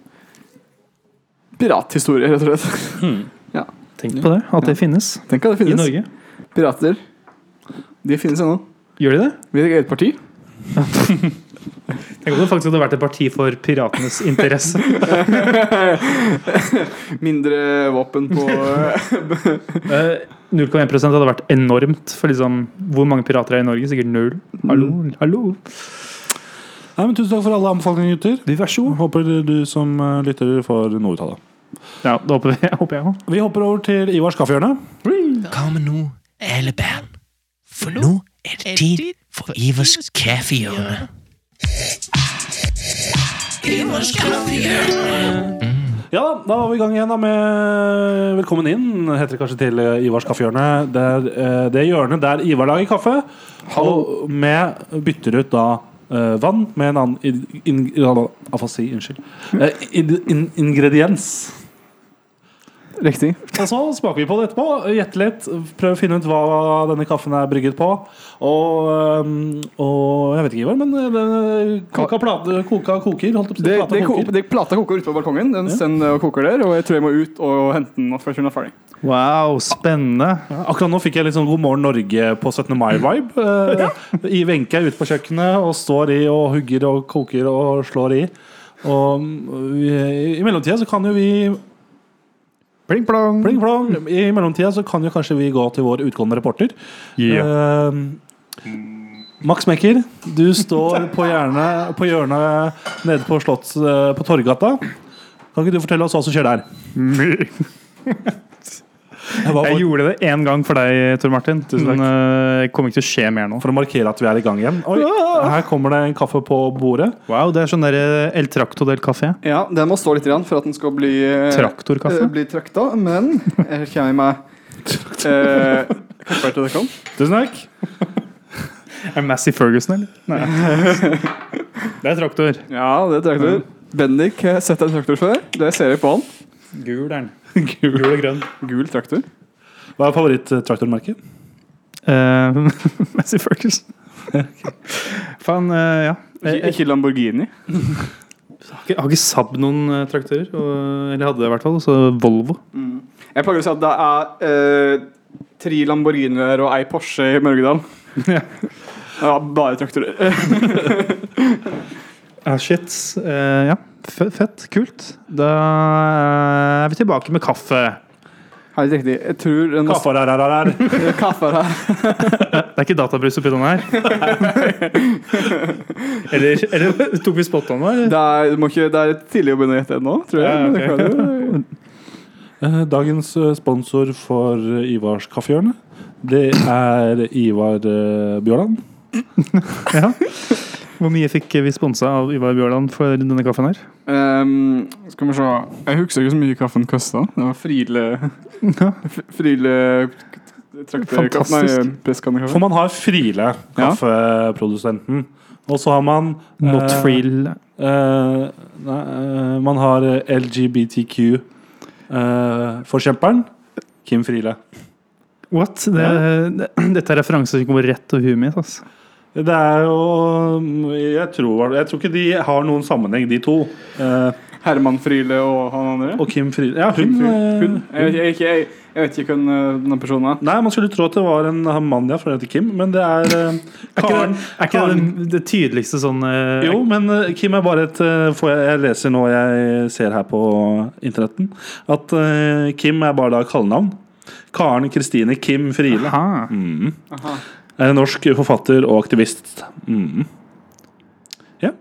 pirathistorie, rett og slett. Tenk på det, at det finnes Tenk at det i Norge. pirater. De finnes ennå. Gjør de det? Vi er et parti. Tenk om det faktisk hadde vært et parti for piratenes interesse. Mindre våpen på Eh, 0,1 hadde vært enormt for liksom Hvor mange pirater er i Norge? Sikkert null. Hallo, hallo. Nei, men Tusen takk for alle anbefalinger, gutter. Vær så god. Håper du som eh, lytter får noe ut av det. Ja, det håper, vi, håper jeg også. Vi hopper over til Ivars kaffehjørne. Hva med nå, hele band? For nu er det tid for Ivers kaffehjørne. Ivers kaffehjørne. Ja, da var vi i gang igjen da med Velkommen inn, heter det kanskje til eh, Ivars kaffehjørne. Det er eh, det hjørnet der Ivar lager kaffe. Og med bytter ut da eh, vann med en annen in, in, afasi, unnskyld. In, in, ingrediens. Riktig. Og så smaker vi på det etterpå. Gjette litt. Prøv å finne ut hva denne kaffen er brygget på. Og, og jeg vet ikke, Ivar, men det koka, plate, koka koker. Holdt opp, Det, plata det, ko- koker. det plata koker ute på balkongen. Den sender og koker der, og jeg tror jeg må ut og hente den før den er ferdig. Wow, spennende. Ja, Akkurat nå fikk jeg litt sånn God morgen Norge på 17. mai-vibe. Eh, I Wenche er ute på kjøkkenet og står i og hugger og koker og slår i. Og mm, i mellomtida så kan jo vi Pling plong. Pling plong. I mellomtida så kan jo kanskje vi gå til vår utgående reporter. Eh, Max Mekker, du står på, hjørnet, på hjørnet nede på Slotts uh, på Torgata. Kan ikke du fortelle oss hva som skjer der? Jeg var Jeg gjorde det én gang for deg, Tor Martin. Tusen takk. Men eh, det kommer ikke til å skje mer nå. for å markere at vi er i gang igjen. Oi, her kommer det en kaffe på bordet. Wow, Det er sånn der eh, El Tracto del Café. Ja, Den må stå litt igjen for at den skal bli eh, Traktorkaffe. Bli trakta, men jeg kommer jeg med eh, til det kom Tusen takk. Er Massey Ferguson, eller? Nei. Det er traktor. Ja, det er traktor. Bendik har sett en traktor før. Det ser jeg på han. Gul er den. Gul og grønn. Gul traktor. Hva er favoritt-traktormerket? Uh, Massey Ferguson. Faen, uh, ja. Ikke, ikke Lamborghini. jeg har ikke Saab noen eh, traktorer. Og, eller hadde det i hvert fall. Så Volvo. Jeg pleier å si at det er uh, tre Lamborghinier og ei Porsche i Mørgedal. Ja. Ja, bare traktorer. Ah, shit. Uh, ja, fett. Kult. Da eh, er vi tilbake med kaffe. Helt riktig. Jeg tror den Kaffe her, her, her. Kaffe her. Det er ikke databrus oppi den her? eller, eller tok vi spot on der? Det er, du må ikke, det er tidlig å begynne å gjette ennå, tror jeg. Ja, okay. det kan du- Eh, Dagens eh, sponsor for Ivars kaffehjørne, det er Ivar Bjørland. Ja. Hvor mye fikk vi sponsa av Ivar Bjørland for denne kaffen her? Um, skal vi se Jeg husker ikke så mye kaffen kosta. Det var Friele Ja. Friele Fantastisk. Nei. For man har Friele, kaffeprodusenten. Og så har man Not uh, Frill Uh, nei, eh, Man har eh, LGBTQ Eh, Kim Friele. What? Det, det, dette er referanser som går rett over huet mitt. Altså. Det er jo jeg tror, jeg tror ikke de har noen sammenheng, de to. Eh, Herman Friele og han andre. og Kim Friele Ja, hun. Hun? eh, Hun? Jeg, vet- jeg, ikke- jeg, jeg vet ikke hvem eh, denne personen er. Nei, man skulle tro at det var en mann, ja, for han heter Kim, men det er eh, Er ikke, Karen. det, er ikke det, det, det tydeligste sånn eh, Jo, men eh, Kim er bare et får jeg, jeg leser nå jeg ser her på internetten, at Kim er bare da kallenavn. Karen Kristine Kim Friele. Aha. Mm. Aha. Er en norsk forfatter og aktivist. Mm. Ja.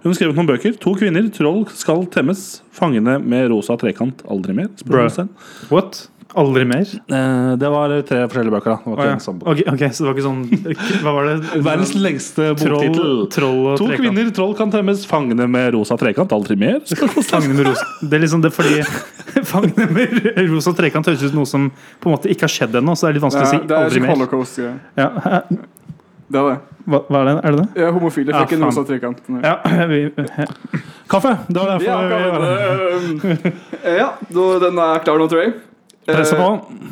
Hun har skrevet noen bøker. To kvinner, troll skal temmes. Fangene med rosa trekant. Aldri mer? spørsmålstegn. What? Aldri mer? Eh, det var tre forskjellige bøker. da Det var ikke ja. en samme ok, så det var ikke sånn Hva var det? Verdens lengste boktittel. To trekant. kvinner, troll kan temmes. Fangene med rosa trekant. Aldri mer? Fangene med rosa Det er liksom det fordi Fangene med rosa trekant høres ut som noe som på en måte ikke har skjedd ennå, så det er litt vanskelig vanskelig å si det er aldri mer. holocaust. Ja. Ja. Det er det. hva, hva er det? Er det det? Ja, homofile Ja, fikk en faen. rosa trekant. Ja, vi, Kaffe! Det var derfor Ja, vi kan var her. ja den er klar nå, tror jeg. Presser på. Eh,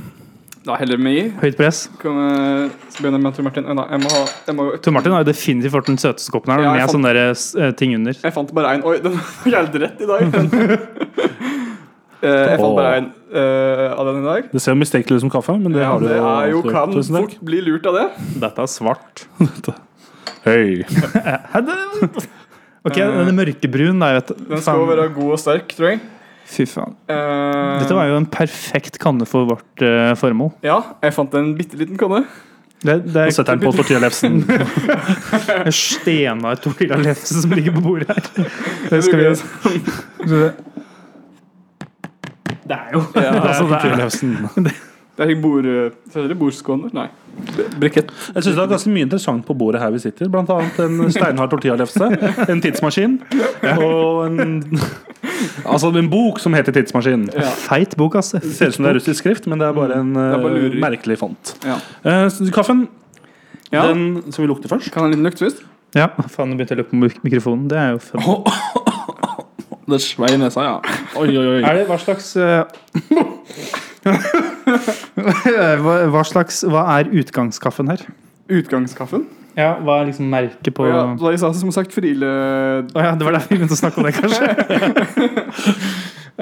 Da heller vi i. høyt press. Kan jeg begynne med Tor Martin? Nei, jeg må ha jeg må, Tor Martin har jo definitivt vært den søteste koppen her, Ja, med fant- sånne der, eh, ting under. Jeg fant bare én. Oi, den var helt rett i dag. Eh, jeg fant bare én av den i dag. Det ser mistenkelig ut som kaffe, men det Ja, har du det er jo kan fort bli lurt av det. Dette er svart. Høy. Ok, den er mørkebrun, da. Vet. Den skal være god og sterk, tror jeg. Fy faen. Uh, Dette var jo en perfekt kanne for vårt uh, formål. Ja, jeg fant en bitte liten kanne. Det, det Nå setter er den på tortillalefsen. en stenar tortillalefse som ligger på bordet her. Det skal vi Det er jo Ja, altså, det er. Det er bord... Heter det bordskåner? Nei. Brikett. Jeg syns det er ganske mye interessant på bordet her vi sitter. Blant annet en steinhard tortillalefse, en tidsmaskin og en Altså en bok som heter Tidsmaskin. Ja. feit bok, altså. Det ser ut som det er russisk skrift, men det er bare en er bare eh, merkelig font. Ja. Uh, kaffen, Ja. den som vi lukter først. Kan ha en liten lukt først? Ja, faen, nå begynte jeg å lukke på mikrofonen. Det er jo fun. Det svei i nesa, ja. Oi, oi, oi. Er det hva slags eh, hva, hva slags Hva er utgangskaffen her? Utgangskaffen? Ja, Hva er liksom merket på ja, da jeg sa som sagt Friele ja, det var derfor vi begynte å snakke om det, kanskje?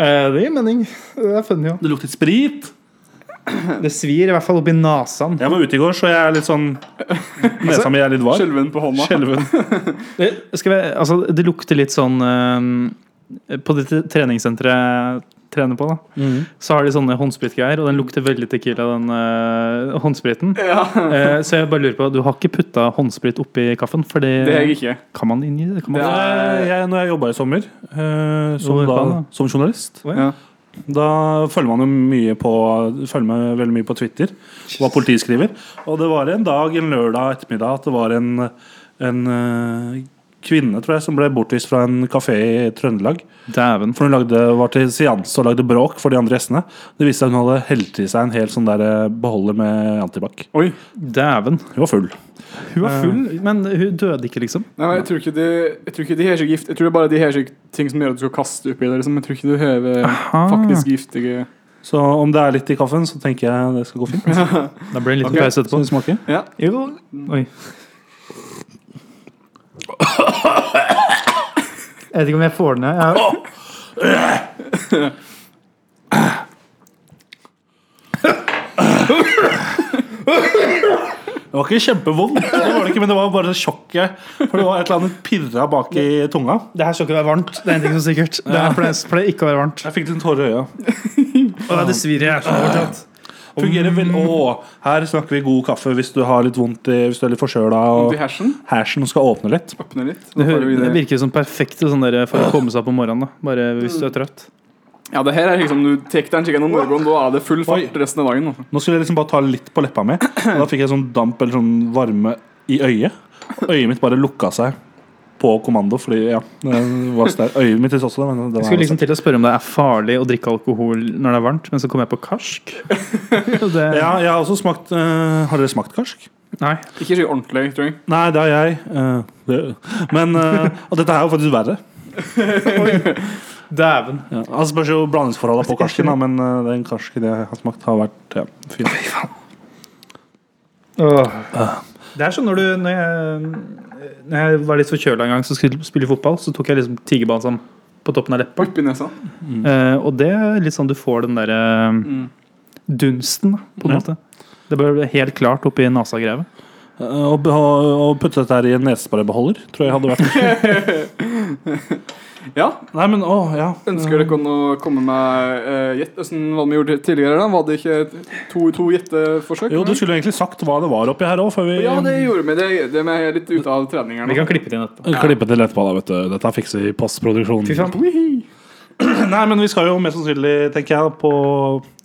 Eh, det gir mening. Det er funny, jo. Det lukter sprit. Det svir i hvert fall oppi nasen. Jeg var ute i går, så jeg er litt sånn Nesa mi er litt var. Skjelven på hånda. Skjelven. Det, skal vi, altså, det lukter litt sånn eh, På det treningssenteret trener på, da, mm. så har de sånne håndspritgreier, og den lukter veldig tequila, den uh, håndspriten. Ja, uh, så jeg bare lurer på, du har ikke putta håndsprit oppi kaffen? For det, det har jeg ikke. kan man inni det? Kan man, Det er- Jeg, når jeg jobba i sommer uh, som, da, da? som journalist, oh, ja. Ja. da følger man jo mye på Følger med veldig mye på Twitter hva politiet skriver. Og det var en dag, en lørdag ettermiddag, at det var en, en kvinne tror jeg, som ble bortvist fra en kafé i Trøndelag. Dæven. For hun lagde, var til seanse og lagde bråk for de andre gjestene. Det viste seg at hun hadde helt i seg en hel sånn der eh, beholder med antibac. Oi. Dæven. Hun var full. Hun var full, men hun døde ikke, liksom. Nei, jeg tror ikke de, jeg tror ikke de har så gift. Jeg tror det er bare de har så ting som gjør at du skal kaste oppi det. Liksom. Jeg tror ikke du har Aha. faktisk giftige Så om det er litt i kaffen, så tenker jeg det skal gå fint. Da blir det en liten okay. pause Skal etterpå. vi smake? Ja. Jo. Oi. Jeg vet ikke om jeg får den ned. Jeg- Det var ikke kjempevondt, det var det ikke, men det var bare sjokket. For det var et eller annet pirra bak i tunga. Det her skal ikke være varmt. Det er en ting som er sikkert. Det her pleier ikke å være varmt. Jeg fikk litt tåre i øya. Og det svir i hjertet. Fungerer vel Å, her snakker vi god kaffe hvis du har litt vondt i, Hvis du er litt forkjøla og hersen. hersen skal åpne litt. Åpne litt. Det, Da får vi det det. virker som perfekt sånn der, for å komme seg opp om morgenen. Da. Bare hvis du er trøtt. Ja, det her er liksom Du tar deg en kikk gjennom morgenen, da er det full fart Oi. resten av dagen. Altså. Nå skulle jeg liksom bare ta litt på leppa mi, og da fikk jeg sånn damp eller sånn varme i øyet. Øyet mitt bare lukka seg på kommando, fordi ja det var sterkt. Øyet mitt også, men det Jeg skulle liksom til å spørre om det er farlig å drikke alkohol når det er varmt, men så kom jeg på karsk. det, Ja, jeg har også smakt uh, Har dere smakt karsk? Nei. Ikke så ordentlig, tror jeg. Nei, det har jeg. Uh, det, men uh, Og dette er jo faktisk verre. Dæven. Ja. Altså spørs jo blandingsforholdet på karsken, da, men den karsken jeg har smakt, har vært ja, fin. Det er sånn når du Når jeg, når jeg var litt forkjøla en gang som skulle spille fotball, så tok jeg liksom tigerbalsam på toppen av leppa. Oppi nesa. Eh, og det er litt sånn du får den derre dunsten, da, på en Ja. måte. Det bør helt klart oppi nasagrevet. Eh, Å å putte dette her i en nesespraybeholder tror jeg hadde vært Ja. Nei, men å, ja. Ønsker dere å komme med uh, gjett? Hvordan var det vi gjorde tidligere? da? Var det ikke to, to gjetteforsøk? Jo, du skulle egentlig sagt hva det var oppi her òg, vi Ja, det gjorde vi. Det, det er vi litt ute av trening Vi kan klippe til inn Ja. klippe til etterpå, da, vet du. Dette fikser vi i postproduksjonen. Nei, men vi skal jo mest sannsynlig, tenker jeg, på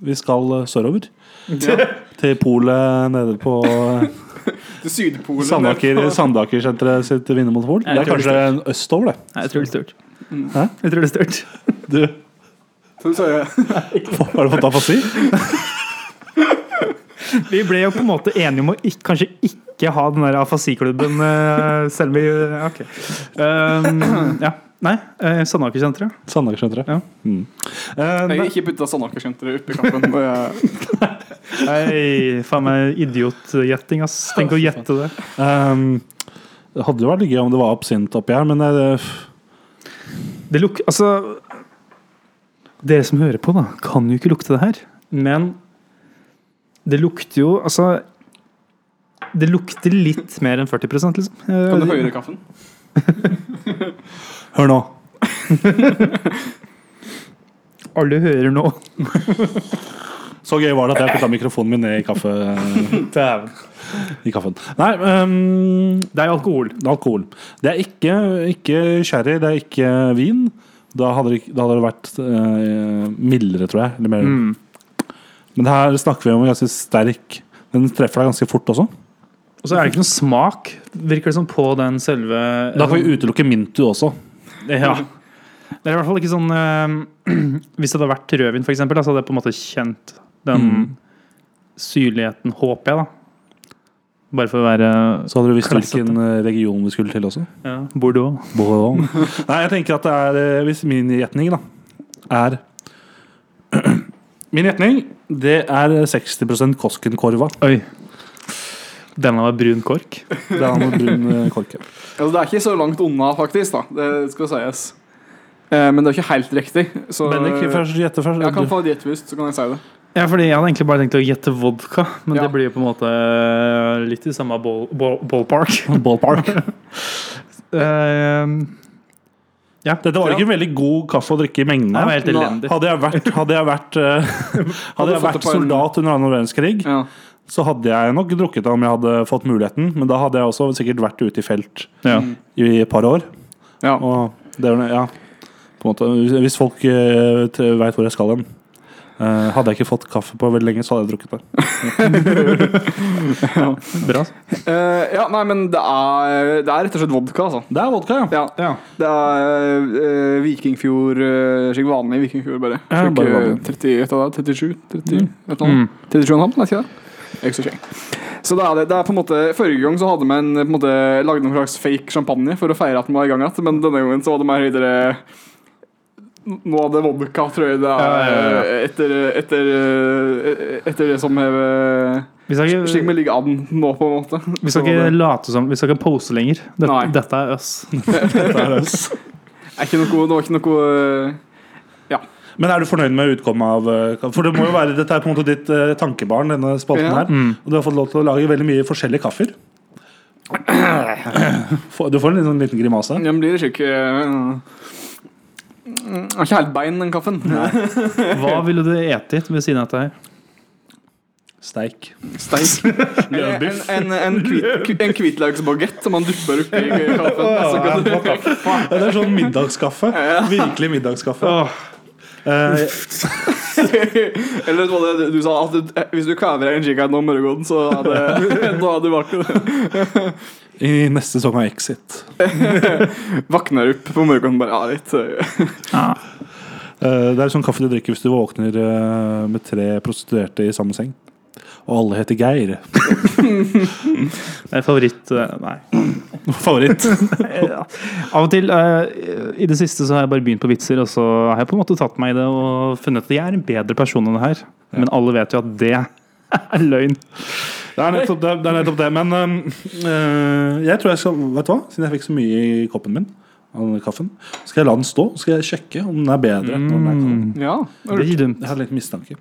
Vi skal eh, sørover. Ja. Til polet nede på eh, Til Sydpolen. Sandaker, Sandaker-senteret sitt Vinnermonopol. Det er kanskje en østover, det. Nei, jeg tror det er Hæ? Jeg tror det er størt. Du, har du fått afasi? Vi ble jo på en måte enige om å ikke, kanskje ikke ha den der afasiklubben, eh, selv om vi Ok. Um, ja. Nei, uh, Sandaker-senteret. Sandaker-senteret. Ja. Mm. Uh, Jeg har ikke putta Sandaker-senteret oppi kampen. Nei, faen meg idiotgjetting, ass. Tenk å gjette det. Um, det hadde jo vært gøy om det var absint oppi her, men eh, Det luk... Altså Dere som hører på, da, kan jo ikke lukte det her. Men det lukter jo Altså Det lukter litt mer enn 40 liksom. Eh, Kan du høre kaffen? hør nå. Alle hører nå. Så gøy var det at jeg putta mikrofonen min ned i, kaffe, i kaffen. Nei, um, Det er alkohol. det er alkohol. Det er ikke, ikke sherry, det er ikke vin. Da hadde det, da hadde det vært uh, mildere, tror jeg. Eller mer. Mm. Men her snakker vi om en ganske sterk Den treffer deg ganske fort også. Og så er det ikke noen smak, virker det som, på den selve Da kan vi utelukke Mintu også. Ja. Det er i hvert fall ikke sånn øh, Hvis det hadde vært rødvin, eksempel, så hadde jeg på en måte kjent den Mm. syrligheten, håper jeg, da. Bare for å være Så hadde du visst Klassete. hvilken eh, region vi skulle til også. ja, Bordeaux. Bordeaux. Nei, jeg tenker at det er eh, Hvis min gjetning da er Min gjetning det er 60% Koskenkorva. Oi. Denne var brun kork. Denne var brun eh, kork. ja. Altså, det er ikke så langt unna, faktisk. da Det skal sies. Eh, men det er ikke helt riktig. Så Bendik, først gjette først. jeg kan få et gjett så kan jeg si det. Ja, fordi Jeg hadde egentlig bare tenkt å gjette vodka, men Ja. det blir jo på en måte litt i samme ball, ball, ballpark. Ballpark. Eh, Dette var ikke en veldig god kaffe å drikke i mengden. det av. var helt Nei. elendig. Hadde jeg vært, hadde jeg vært, eh, hadde jeg vært soldat under annen verdenskrig, Ja. så hadde jeg nok drukket det om jeg hadde fått muligheten. Men da hadde jeg også sikkert vært ute i felt Ja. i et par år. Ja. Og det ja, på en måte, hvis folk uh, veit hvor jeg skal hen eh, Hadde jeg ikke fått kaffe på veldig lenge, så hadde jeg drukket det. Bra. Uh, ja, nei, men det er, det er rett og slett vodka, altså. Det er vodka, ja. Ja. Ja. Det er uh, Vikingfjord uh, Slik vanlig Vikingfjord, bare. Ja, Slik, bare eh, vanlig. 30, vet du hva, 37? 30, mm. Mm. 37,5, er ikke det? Ikke så kjeng. Så det er, det, det er på en måte Forrige gang så hadde vi en, på en måte, lagd noen slags fake champagne for å feire at vi var i gang igjen, men denne gangen så var det mer videre Nå hadde det vodka, tror jeg det er. Ja, ja, ja. Etter, etter, eh, etter det som er Slik vi ligger an nå, på en måte. vi skal ikke late som Vi skal ikke pose lenger. Dette, Nei. dette er oss. er ikke noe, det var ikke noe Ja. Men er du fornøyd med utkommet av eh, For det må jo være, dette er på en måte ditt eh, tankebarn, denne spalten Ja. her. Mm. Og du har fått lov til å lage veldig mye forskjellige kaffer. Du får en liten, liten grimase. Den blir uh, Har ikke helt bein, den kaffen. Hva ville du etet ved siden av dette her? Steik. Steik. En, en, en, en hvitløksbagett som man dupper oppi kaffen. Ja, det er sånn middagskaffe. Virkelig middagskaffe. Eh, eller du, du sa at du, hvis du kvever en skikkert om morgenen, så det, da er du vært I neste sesong av Exit. Våkner opp på morgenen bare ja, litt eh, Eh, det er sånn kaffe du drikker hvis du våkner eh, med tre prostituerte i samme seng. Og alle heter Geir. Det er favoritt eh, Nei. Favoritt. Av og til uh, I det siste så har jeg bare begynt på vitser, og så har jeg på en måte tatt meg i det og funnet at jeg er en bedre person enn det her. Men alle vet jo at det er løgn. Det er nettopp det. det, er nettopp det. Men øh, jeg tror jeg skal Vet du hva? Siden jeg fikk så mye i koppen min, av kaffen, skal jeg la den stå. Skal jeg sjekke om den er bedre. når den er. Ja. Det er. Jeg har litt mistanke.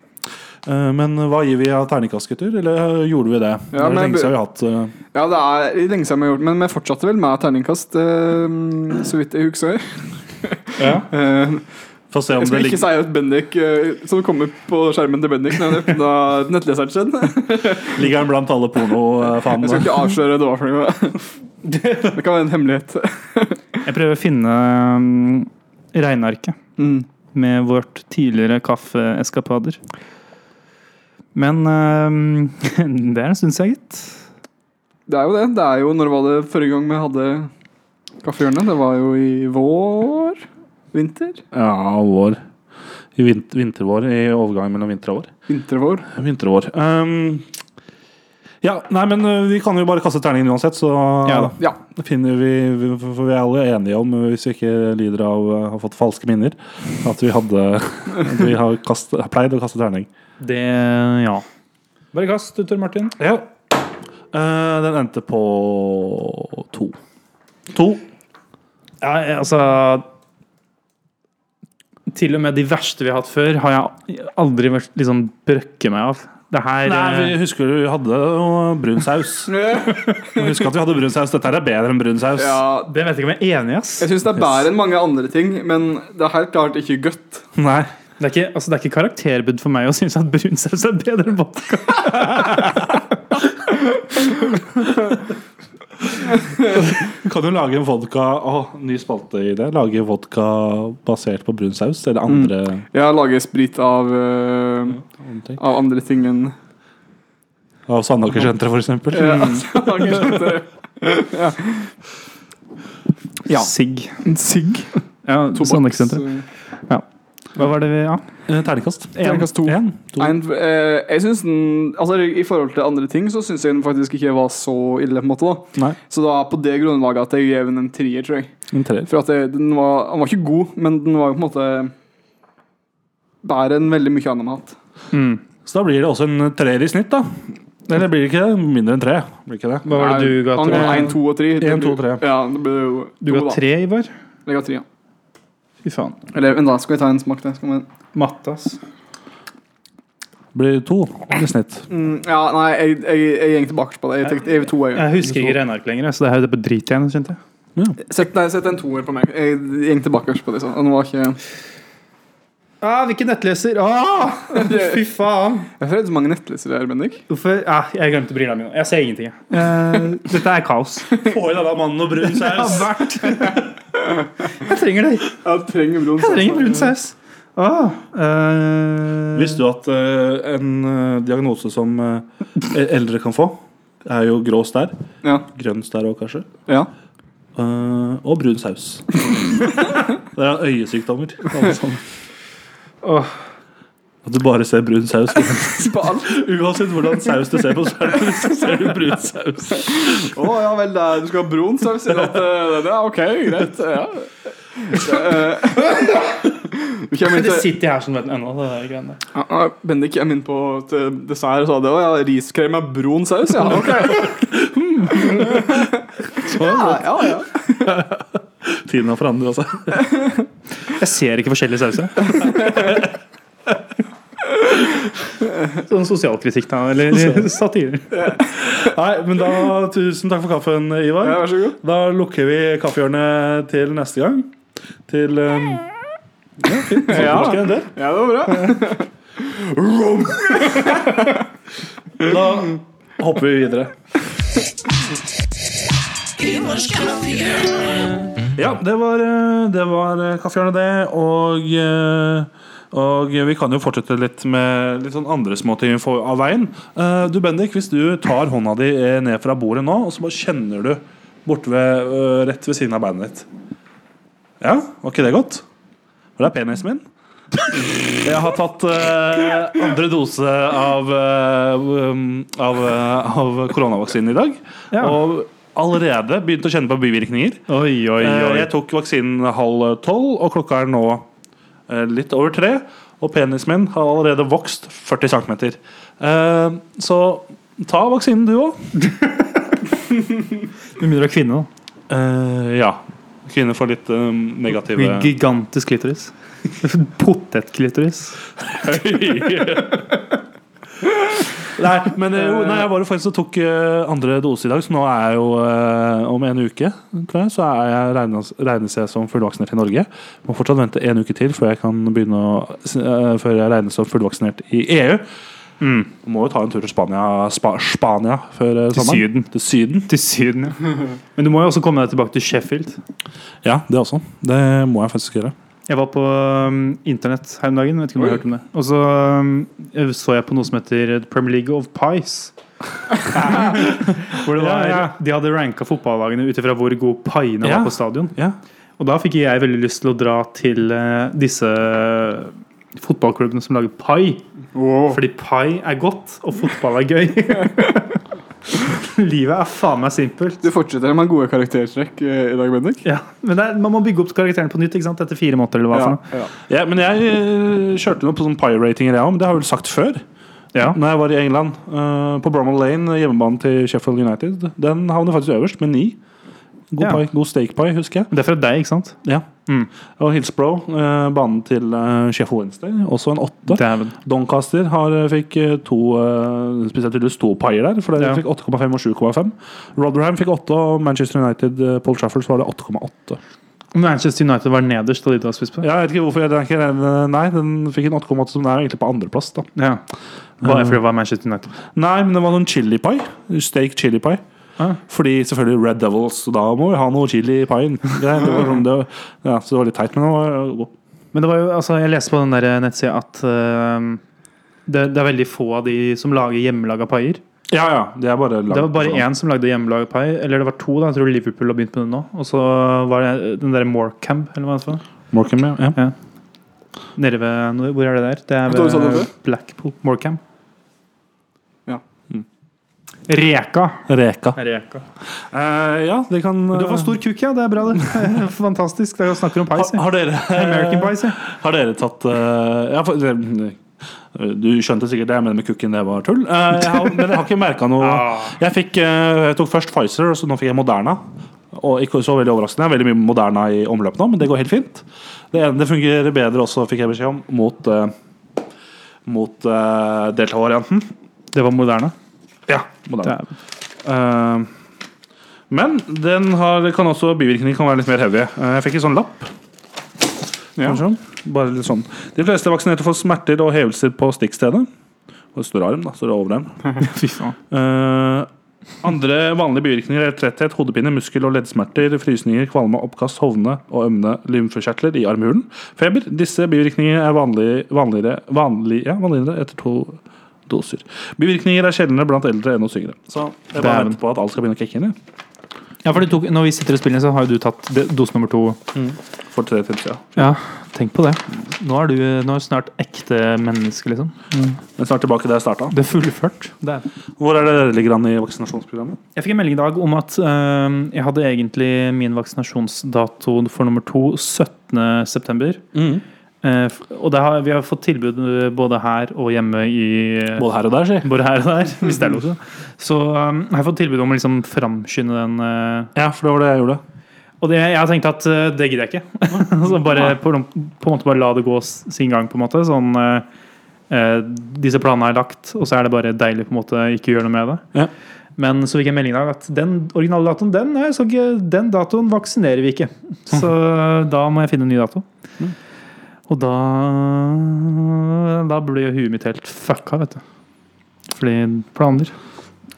Eh, men hva gir vi av terningkast, gutter? Eller øh, gjorde vi det? det Ja, er lenge siden vi har hatt øh, ja, det er lenge siden vi har gjort men vi fortsatte vel med terningkast, eh, så vidt jeg husker. ja. Få se om jeg skal ikke ligger, si at Bendik eh, som kommer på skjermen til Bendik når åpna nettleseren sin. ligger han blant alle Jeg skal ikke avsløre det var for noe. Det kan være en hemmelighet. Jeg prøver å finne um, regnearket Mm. med vårt tidligere kaffeeskapader. Men uh, det er en stund siden, gitt. Det er jo det. Det er jo Når var det forrige gang vi hadde Kaffehjørnet? Det var jo i vår? Vinter? Ja, vår. I vinter, vintervår. I overgangen mellom vinter og vår. Vintervår. Vintervår. Um, ja, nei, men øh, vi kan jo bare kaste terningen uansett, så Ja da. Ja. finner vi, vi For vi er alle enige om, hvis vi ikke lider av har fått falske minner, at vi hadde At vi har, kastet, har pleid å kaste terning. Det ja. Bare kast, Tor Martin. Ja. Eh, den endte på to. To. Ja, jeg- altså Til og med de verste vi har hatt før, har jeg aldri vært liksom brøkket meg av. Det her Nei, eh, vi husker vi hadde jo brun saus. husker at vi hadde brun saus. Dette her er bedre enn brun saus. ja. Det vet jeg ikke om jeg er enig i, ass. Jeg syns det er bedre enn mange andre ting, men det er helt klart ikke godt. Nei. Det er ikke, altså, det er ikke karakterbud for meg å synes at brun saus er bedre enn vodka. Du kan jo lage en vodka Å, ny spalte i det. Lage vodka basert på brun saus. Eller andre, Ja, lage sprit av, eh, andre av andre ting enn Av Sandaker-senteret, for eksempel. Ja, jeg lager Ja. Sigg. Sigg. Ja, Tobakks- Sandekssenteret. Hva var det vi Ja. Eh, Terningkast. Terningkast to. En, to. En, eh, jeg synes den Altså I forhold til andre ting så syns jeg den faktisk ikke var så ille. på en måte da Så det var på det grunnlaget at jeg gir den en trier, tror jeg. en trier. For at jeg, den, var, den var ikke god, men den var jo på en måte bedre enn veldig mye annet vi har hatt. Mm. Så da blir det også en treer i snitt, da. Eller blir det ikke? Mindre enn tre? Blir ikke det? Hva var det du ga? Én, to og tre. En, to, tre. Ja, det blir jo Du ga da. tre, Ivar? Jeg ga tre, ja. Fy faen. Eller men da, skal vi ta en smak til? Skal vi... Matte, ass. Blir to i snitt. mm, ja, nei, jeg, jeg, jeg gikk tilbake på det. Jeg tenkte jeg er to, jeg. Jeg husker ikke regneark lenger, så det er jo det på drit igjen, kjente jeg. Sett, nei, sett en toer på meg. Jeg gikk tilbake på det. Så. Den var ikke Ah, hvilken nettleser! Ah, fy faen! Hvorfor er det så mange nettlesere her, Bendik? Hvorfor? Ah, jeg glemte brillene mine. Jeg ser ingenting. jeg. Eh, dette er kaos. Få i deg da mannen og brun saus. Jeg trenger det. Jeg trenger brun Jeg trenger brun saus. Ah, eh, Visste du at eh, en eh, diagnose som eh, eldre kan få, er jo grå stær. Ja. Grønn stær òg, kanskje. ja. Eh, og brun saus. det er øyesykdommer. alle sammen. Åh. At du bare ser brun saus. På alt. Uansett hvordan saus du ser på, så, det, så ser du brun saus. Å ja vel, er- du skal ha brun saus? eh, er ok, greit. Ja. Eh, Det sitter her som vet ennå, det der greiene. Ja, ja, Bendik kom inn på til dessert og sa det. òg. ja, riskrem med brun saus? Ja, ok. ja, ja, ja. Tiden har forandret seg. Jeg ser ikke forskjellige sauser. Sånn sosialkritikk, da. Eller satire. Nei, men da Tusen takk for kaffen, Ivar. ja, vær så god. Da lukker vi kaffehjørnet til neste gang. Til um, Ja, fint. Så Ja. Ja, det var bra. Da hopper vi videre. Ja, det var, eh, det var eh, kaffehjørnet, det. Og, og vi kan jo fortsette litt med litt sånn andre småting får av veien. Eh, Du Bendik, hvis du tar hånda di eh, ned fra bordet nå, og så bare kjenner du borte ved, eh, rett ved siden av beinet ditt. Ja, var ikke det godt? Det er penisen min. Jeg har tatt eh, andre dose av, um, av, av koronavaksinen i dag. Ja. Og allerede begynt å kjenne på bivirkninger. Oi, oi, oi. Jeg tok vaksinen halv tolv, og klokka er nå litt over tre. Og penisen min har allerede vokst 40 cm. Så ta vaksinen, du òg. Med mindre du er kvinne, da. ja. Kvinner får litt eh, negative Gigantisk klitoris. Potetklitoris. Nei, men eh, jo, nei, jeg var jo faktisk og tok eh, andre dose i dag, så nå er jeg jo eh, om en uke tror jeg, så jeg regnes, regnes jeg som fullvaksinert i Norge. Må fortsatt vente en uke til før jeg kan begynne å, før jeg regnes som fullvaksinert i EU. Må jo ta en tur til Spania, Spa, Spania før Til sommeren. Syden. Til Syden. Til Syden, ja. Men du må jo også komme deg tilbake til Sheffield. Ja, det også. Det må jeg faktisk gjøre. Jeg var på um, internett her om dagen. Vet ikke om du har hørt om det Og så um, så jeg på noe som heter Premier League of Pies. hvor det var, Ja, ja. De hadde ranka fotballagene ut ifra hvor gode paiene Ja. var på stadion. Ja. Og da fikk jeg veldig lyst til å dra til uh, disse fotballklubbene som lager pai. Wow. Fordi pai er godt, og fotball er gøy. Livet er faen meg simpelt. Du fortsetter med gode karaktertrekk eh, i dag, Bendik. Ja, men det er, Man må bygge opp karakteren på nytt ikke sant? etter fire måneder. eller hva for noe ja. Ja, men jeg eh, kjørte noe på sånn Pie-ratinger, jeg òg. Men det har jeg vel sagt før. Ja. Når jeg var i England. uh, på Bromwell Lane, hjemmebanen til Sheffield United. Den havner faktisk øverst, med ni. God, Ja. god steak pie, husker jeg. Det er fra deg, ikke sant? Ja. Mm. Og Hillsborough, eh, banen til eh, Sheffield Wednesday, også en åtte. Dæven. Doncaster har, eh, fikk eh, to eh, spesielt tydeligvis to paier der. For de Ja. fikk 8,5 og 7,5. Rotherham fikk 8, og Manchester United, eh, Paul Trafford, var det 8,8. Manchester United var nederst da de har spist på. Ja, jeg vet ikke hvorfor. Den ikke, den- nei, den fikk en 8,8, som er egentlig på andreplass. Ja. Hva, for det var Manchester United. Nei, men det var noen chili pie. Steak chili pie. Ah. Fordi selvfølgelig Red Devils, så da må vi ha noe chili pien. Det var sånn, det ja, så det var litt teit, men det var god. Men det var jo, altså, jeg leste på den der nettsida at uh, det, det er veldig få av de som lager hjemmelaga paier. Ja, ja. Det er bare Det var bare én som lagde hjemmelaga pai. Eller det var to, da. Jeg tror Liverpool har begynt med det nå. Og så var det den derre Morecamp, eller hva det var. Morecamp, ja. ja. Nede ved Hvor er det der? Det er ved? Blackpool. Morecambe. Reka. Reka. Reka. Uh, ja, det kan Du får stor kukk, ja. Det er bra, det. Fantastisk. Det er å snakke om har, pies. jeg. har dere American pies. Har dere tatt uh, ja, for, det- Du skjønte sikkert det jeg mener med kukken, det var tull. Eh, jeg har, men jeg har ikke merka noe. Jeg, fikk, jeg tok først Pfizer, og så nå fikk jeg Moderna. Og ikke så veldig overraskende. Jeg har veldig mye Moderna i omløp nå, men det går helt fint. Det, ene, det fungerer bedre også, fikk jeg beskjed om, mot, mot delta-varianten. Det var moderne. Ja, moderne. Det er- Eh, men den har, kan også bivirkninger kan være litt mer heavy. Uh, jeg fikk en sånn lapp. Ja. Bare litt sånn. De fleste vaksinerte får smerter og hevelser på stikkstedet. Og det står arm, da. Står det over den. uh. Eh, andre vanlige bivirkninger er tretthet, hodepine, muskel- og leddsmerter, frysninger, kvalme, oppkast, hovne og ømne lymfekjertler i armhulen. Feber. Disse bivirkningene er vanlig, vanligere, vanlig, ja, vanligere etter to doser. Bivirkninger er sjeldnere blant eldre enn hos yngre. Så jeg bare venter på at alt skal begynne å kicke inn. jeg. Ja, for det tok, når vi sitter og spiller, så har jo du tatt dose nummer to. For tre til siden. Ja, tenk på det. Nå er du nå er du snart ekte menneske, liksom. Men snart tilbake der jeg starta. Det er fullført. Det er. Hvor er det dere ligger an i vaksinasjonsprogrammet? Jeg fikk en melding i dag om at øh, jeg hadde egentlig min vaksinasjonsdato for nummer to 17.9. Uh, og det har, vi har fått tilbud øh, både her og hjemme i Både her og der, si. Både her og der, hvis det er lov. Så um, jeg har fått tilbud om å liksom framskynde den. Ja, for det var det jeg gjorde. og det, jeg tenkt at det gidder jeg ikke. så bare på, på en måte bare la det gå sin gang, på en måte. Sånn øh, Disse planene er lagt, og så er det bare deilig på en måte ikke gjøre noe med det. Ja. Men så fikk jeg melding i dag at den originale datoen den, den datoen vaksinerer vi ikke. Så da må jeg finne en ny dato. Og da Da blir jo huet mitt helt fucka, vet du. Fordi planer.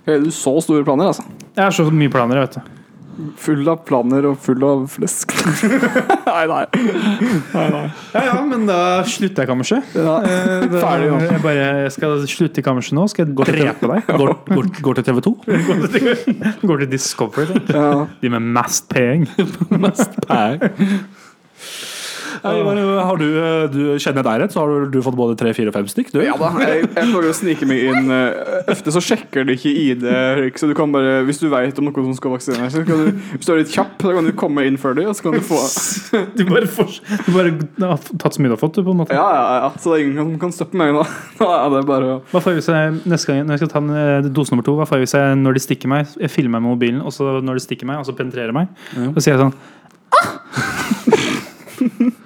Har du så store planer, altså? Jeg har så mye planer, vet du. Full av planer og full av flesk. nei, nei. Ja, ja, men da slutter jeg kanskje. Ja. Ferdig, ja. Jeg bare jeg skal slutte i kammerset nå. Skal jeg drepe deg? Går, går, går til TV 2. Går til Discovery. Ja. De med mest penger. mest Ivar, har du, eh, du Kjenner jeg deg rett, så har du, du fått både tre, fire og fem stykk? Du? Ja da, jeg, jeg prøver å snike meg inn. eh, Ofte så sjekker de ikke ID, så du kan bare, hvis du vet om noen som skal vaksinere seg, hvis du er litt kjapp, så kan du komme inn før dem, og så kan du få Du bare, får, du bare har tatt så mye du har fått, du, på en måte. Ja, ja, ja, så det er ingen som kan stoppe meg nå. Da er det bare å Hva får jeg hvis jeg neste gang når jeg skal ta en, eh, dose nummer to? Hva får jeg hvis jeg når de stikker meg, jeg filmer meg med mobilen, og så når de stikker meg, og så penetrerer meg, så sier jeg sånn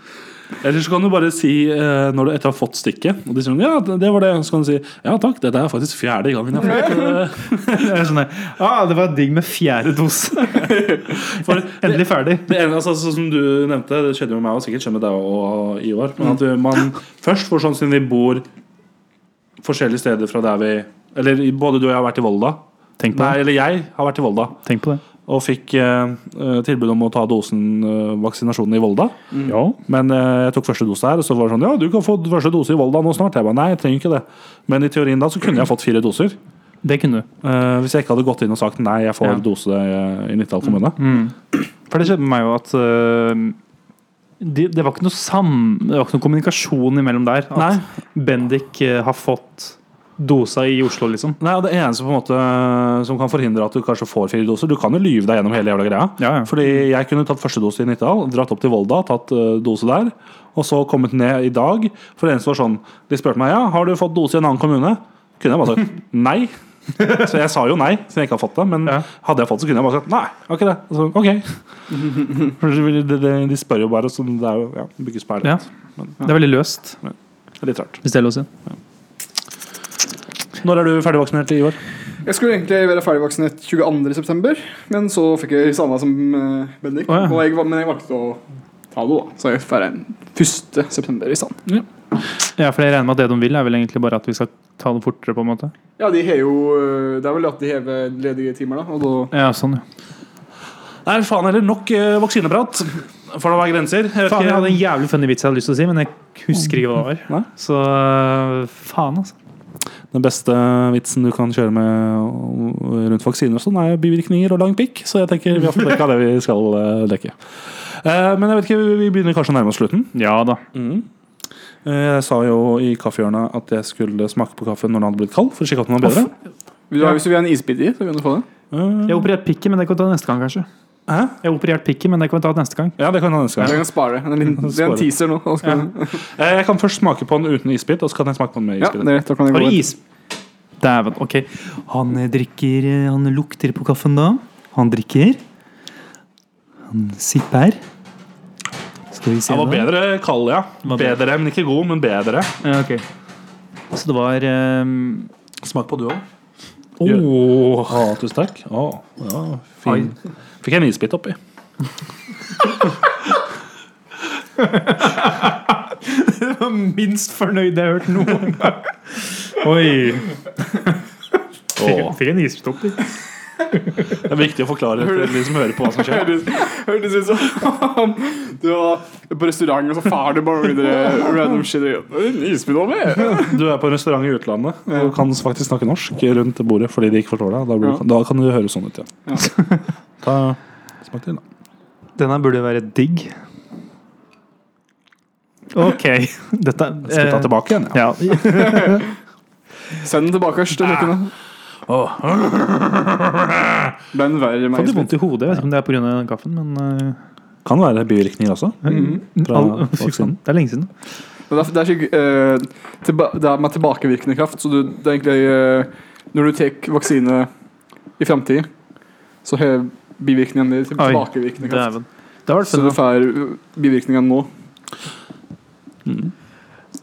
Eller så kan du bare si eh, når du etter å ha fått stikket Og de sier ja, det var det Så kan du si ja takk, dette er faktisk fjerde gangen jeg har fått ah, Det var digg med fjerde dose. Endelig ferdig. det ene, altså, som du nevnte, det skjedde med meg og sikkert skjer med deg og Ivar. Men at man først får sånn siden vi bor forskjellige steder fra der vi Eller både du og jeg har vært i Volda. Tenk på Nei, det. eller jeg har vært i Volda. Tenk på det. Og fikk eh, eh, tilbud om å ta dosen eh, vaksinasjonen i Volda. Ja. Men eh, jeg tok første dose her, og så var det sånn Ja, du kan få første dose i Volda nå snart. Jeg bare, nei, jeg trenger ikke det. Men i teorien da så kunne jeg fått fire doser. Det kunne du. eh, hvis jeg ikke hadde gått inn og sagt nei, jeg får Ja. dose eh, i Nittedal kommune. For det skjedde med meg jo at øh, det, det var ikke noe sam... Det var ikke noe kommunikasjon imellom der. At Nei. Bendik har fått dosa i Oslo, liksom. Nei, og Det eneste på en måte som kan forhindre at du kanskje får fire doser Du kan jo lyve deg gjennom hele jævla greia. Ja, ja. Fordi jeg kunne tatt første dose i Nittedal, dratt opp til Volda, tatt eh, dose der. Og så kommet ned i dag. For det eneste var sånn De spurte meg ja, har du fått dose i en annen kommune. Kunne jeg bare sagt nei. Så jeg sa jo nei, siden jeg ikke har fått det. Men Ja. hadde jeg fått det, så kunne jeg bare sagt nei. har ikke det. Så, ok. De, de, de, de spør jo bare, så det er jo ja, bygges på Ja. ærlighet. Det er veldig løst, Det er litt rart. hvis det er lov å si. Når er du ferdigvaksinert, Ivar? Jeg skulle egentlig være ferdigvaksinert 22.9., men så fikk jeg samme som eh, Bendik. Oh, ja. og jeg, men jeg valgte å ta det, da. Så jeg får en 1.9. i stand. Ja, for jeg regner med at det de vil, er vel egentlig bare at vi skal ta det fortere, på en måte. Ja, de har jo eh, Det er vel at de hever ledige timer, da. Og da Ja, sånn, ja. Nei, faen heller. Nok eh, vaksineprat. For det var grenser. Jeg vet Faen, jeg hadde en jævlig funny vits jeg hadde lyst til å si, men jeg husker ikke hva det var. Så øh, faen, altså. Den beste vitsen du kan kjøre med rundt vaksiner, og sånn er bivirkninger og lang pikk. Så jeg tenker vi har fått dekka det vi skal eh, dekke. Eh, men jeg vet ikke, vi begynner kanskje å nærme oss slutten. Ja da. Eh, Jeg sa jo i kaffehjørnet at jeg skulle smake på kaffen når den hadde blitt kald. For å sjekke at den var bedre. Hvis du vil ha en isbit i, så kan du få det. Eh, Jeg har operert pikken, men det kan du ta neste gang, kanskje. Hæ? Jeg har operert pikken, men det kan vi ta neste gang. Ja, det kan jeg neste Jeg gang. kan spare det. Er en liten- Det er en teaser nå. kan- Eh, Jeg kan først smake på den uten isbit, og så kan jeg smake på den med Ja, det er rett. Da kan jeg Har du is? Dæven, ok. Han eh, drikker eh, Han lukter på kaffen da. Han drikker. Han sipper. Skal vi se Den var da. bedre kald, ja. Bedre. Bedre, men ikke god, men bedre. Ja, ok. Så det var um... Smak på du òg. Åh. Å, tusen takk. Oh, ja, fin. Fikk jeg en isbit oppi. Det var minst fornøyd jeg har hørt noen gang. Oi. Fikk, fikk en isbit oppi. Det er viktig å forklare til de som hører på hva som skjer. Hørtes ut som du var på restaurant, og så far du bare random shit. Du er på en restaurant i utlandet og kan faktisk snakke norsk rundt bordet fordi de ikke forstår deg. Da, blir, Ja. da kan du høre sånn ut, ja. Ta, smak til, da. Denne burde være digg. Ok. Dette Skal vi ta tilbake igjen? Ja. Ja. Send den tilbake til kjøkkenet. Ble Den verre meg. litt vondt i hodet. Jeg vet ikke om det er pga. kaffen, men uh, Kan være bivirkninger også. Fy vaksinen. Det er lenge siden. Det er, det, er ikke, eh, tilba, det er med tilbakevirkende kraft. Så du, det er egentlig uh, Når du tar vaksine i framtida, så har bivirkningene dine til tilbakevirkende kraft. Så du får bivirkningene nå.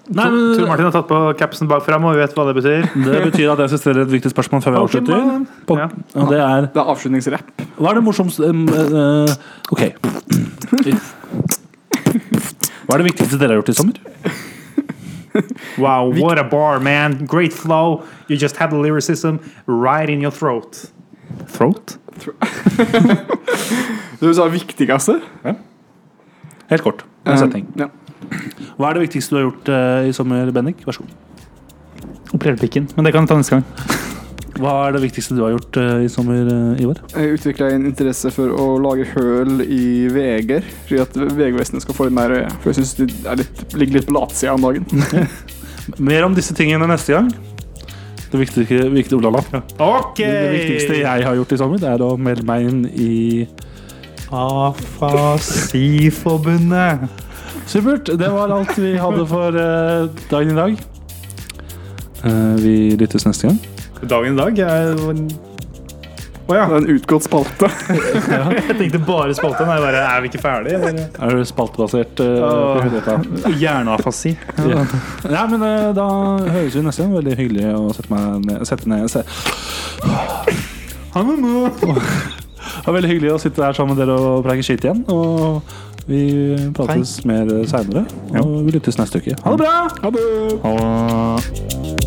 Nei, Tor men, Martin har tatt på capsen bakfra, og vi vet hva det betyr. det betyr at jeg skal stille et viktig spørsmål før vi avslutter. På, Ja. og det er Det er avslutningsrapp. Hva er det morsomste um, uh, Ok. Hva er det viktigste dere har gjort i sommer? Wow, what a bar, man. Great flow. You just had the lyricism right in your throat. Throat? Du sa viktigste? Helt kort. En setning. Um, ja. Hva er det viktigste du har gjort uh, i sommer, Bendik? Vær så god. Operert pikken. Men det kan vi ta neste gang. Hva er det viktigste du har gjort uh, i sommer, uh, Ivar? Jeg utvikla en interesse for å lage høl i veger, slik at Vegvesenet skal få litt mer øye. For jeg syns det er litt, ligger litt på latsida om dagen. Mer om disse tingene neste gang. Det viktigste, viktige, Olala. okay. Det, det viktigste jeg har gjort i sommer, det er å melde meg inn i Afasiforbundet. Supert. Det var alt vi hadde for uh, dagen i dag. Uh, vi lyttes neste gang. Dagen i dag er Å ja. Det er en utgått spalte. Jeg tenkte bare spalte. Nei, bare, er vi ikke ferdige? eller? Er det spaltebasert? Uh. Hjerneafasi. ja. ja. men uh, da høres vi neste gang. Veldig hyggelig å sette meg ned. Sette ned se. Det var veldig hyggelig å sitte her sammen med dere og preike skitt igjen. Og vi prates mer seinere. Og vi lyttes neste uke. Ha det bra! Ha det! Ha det.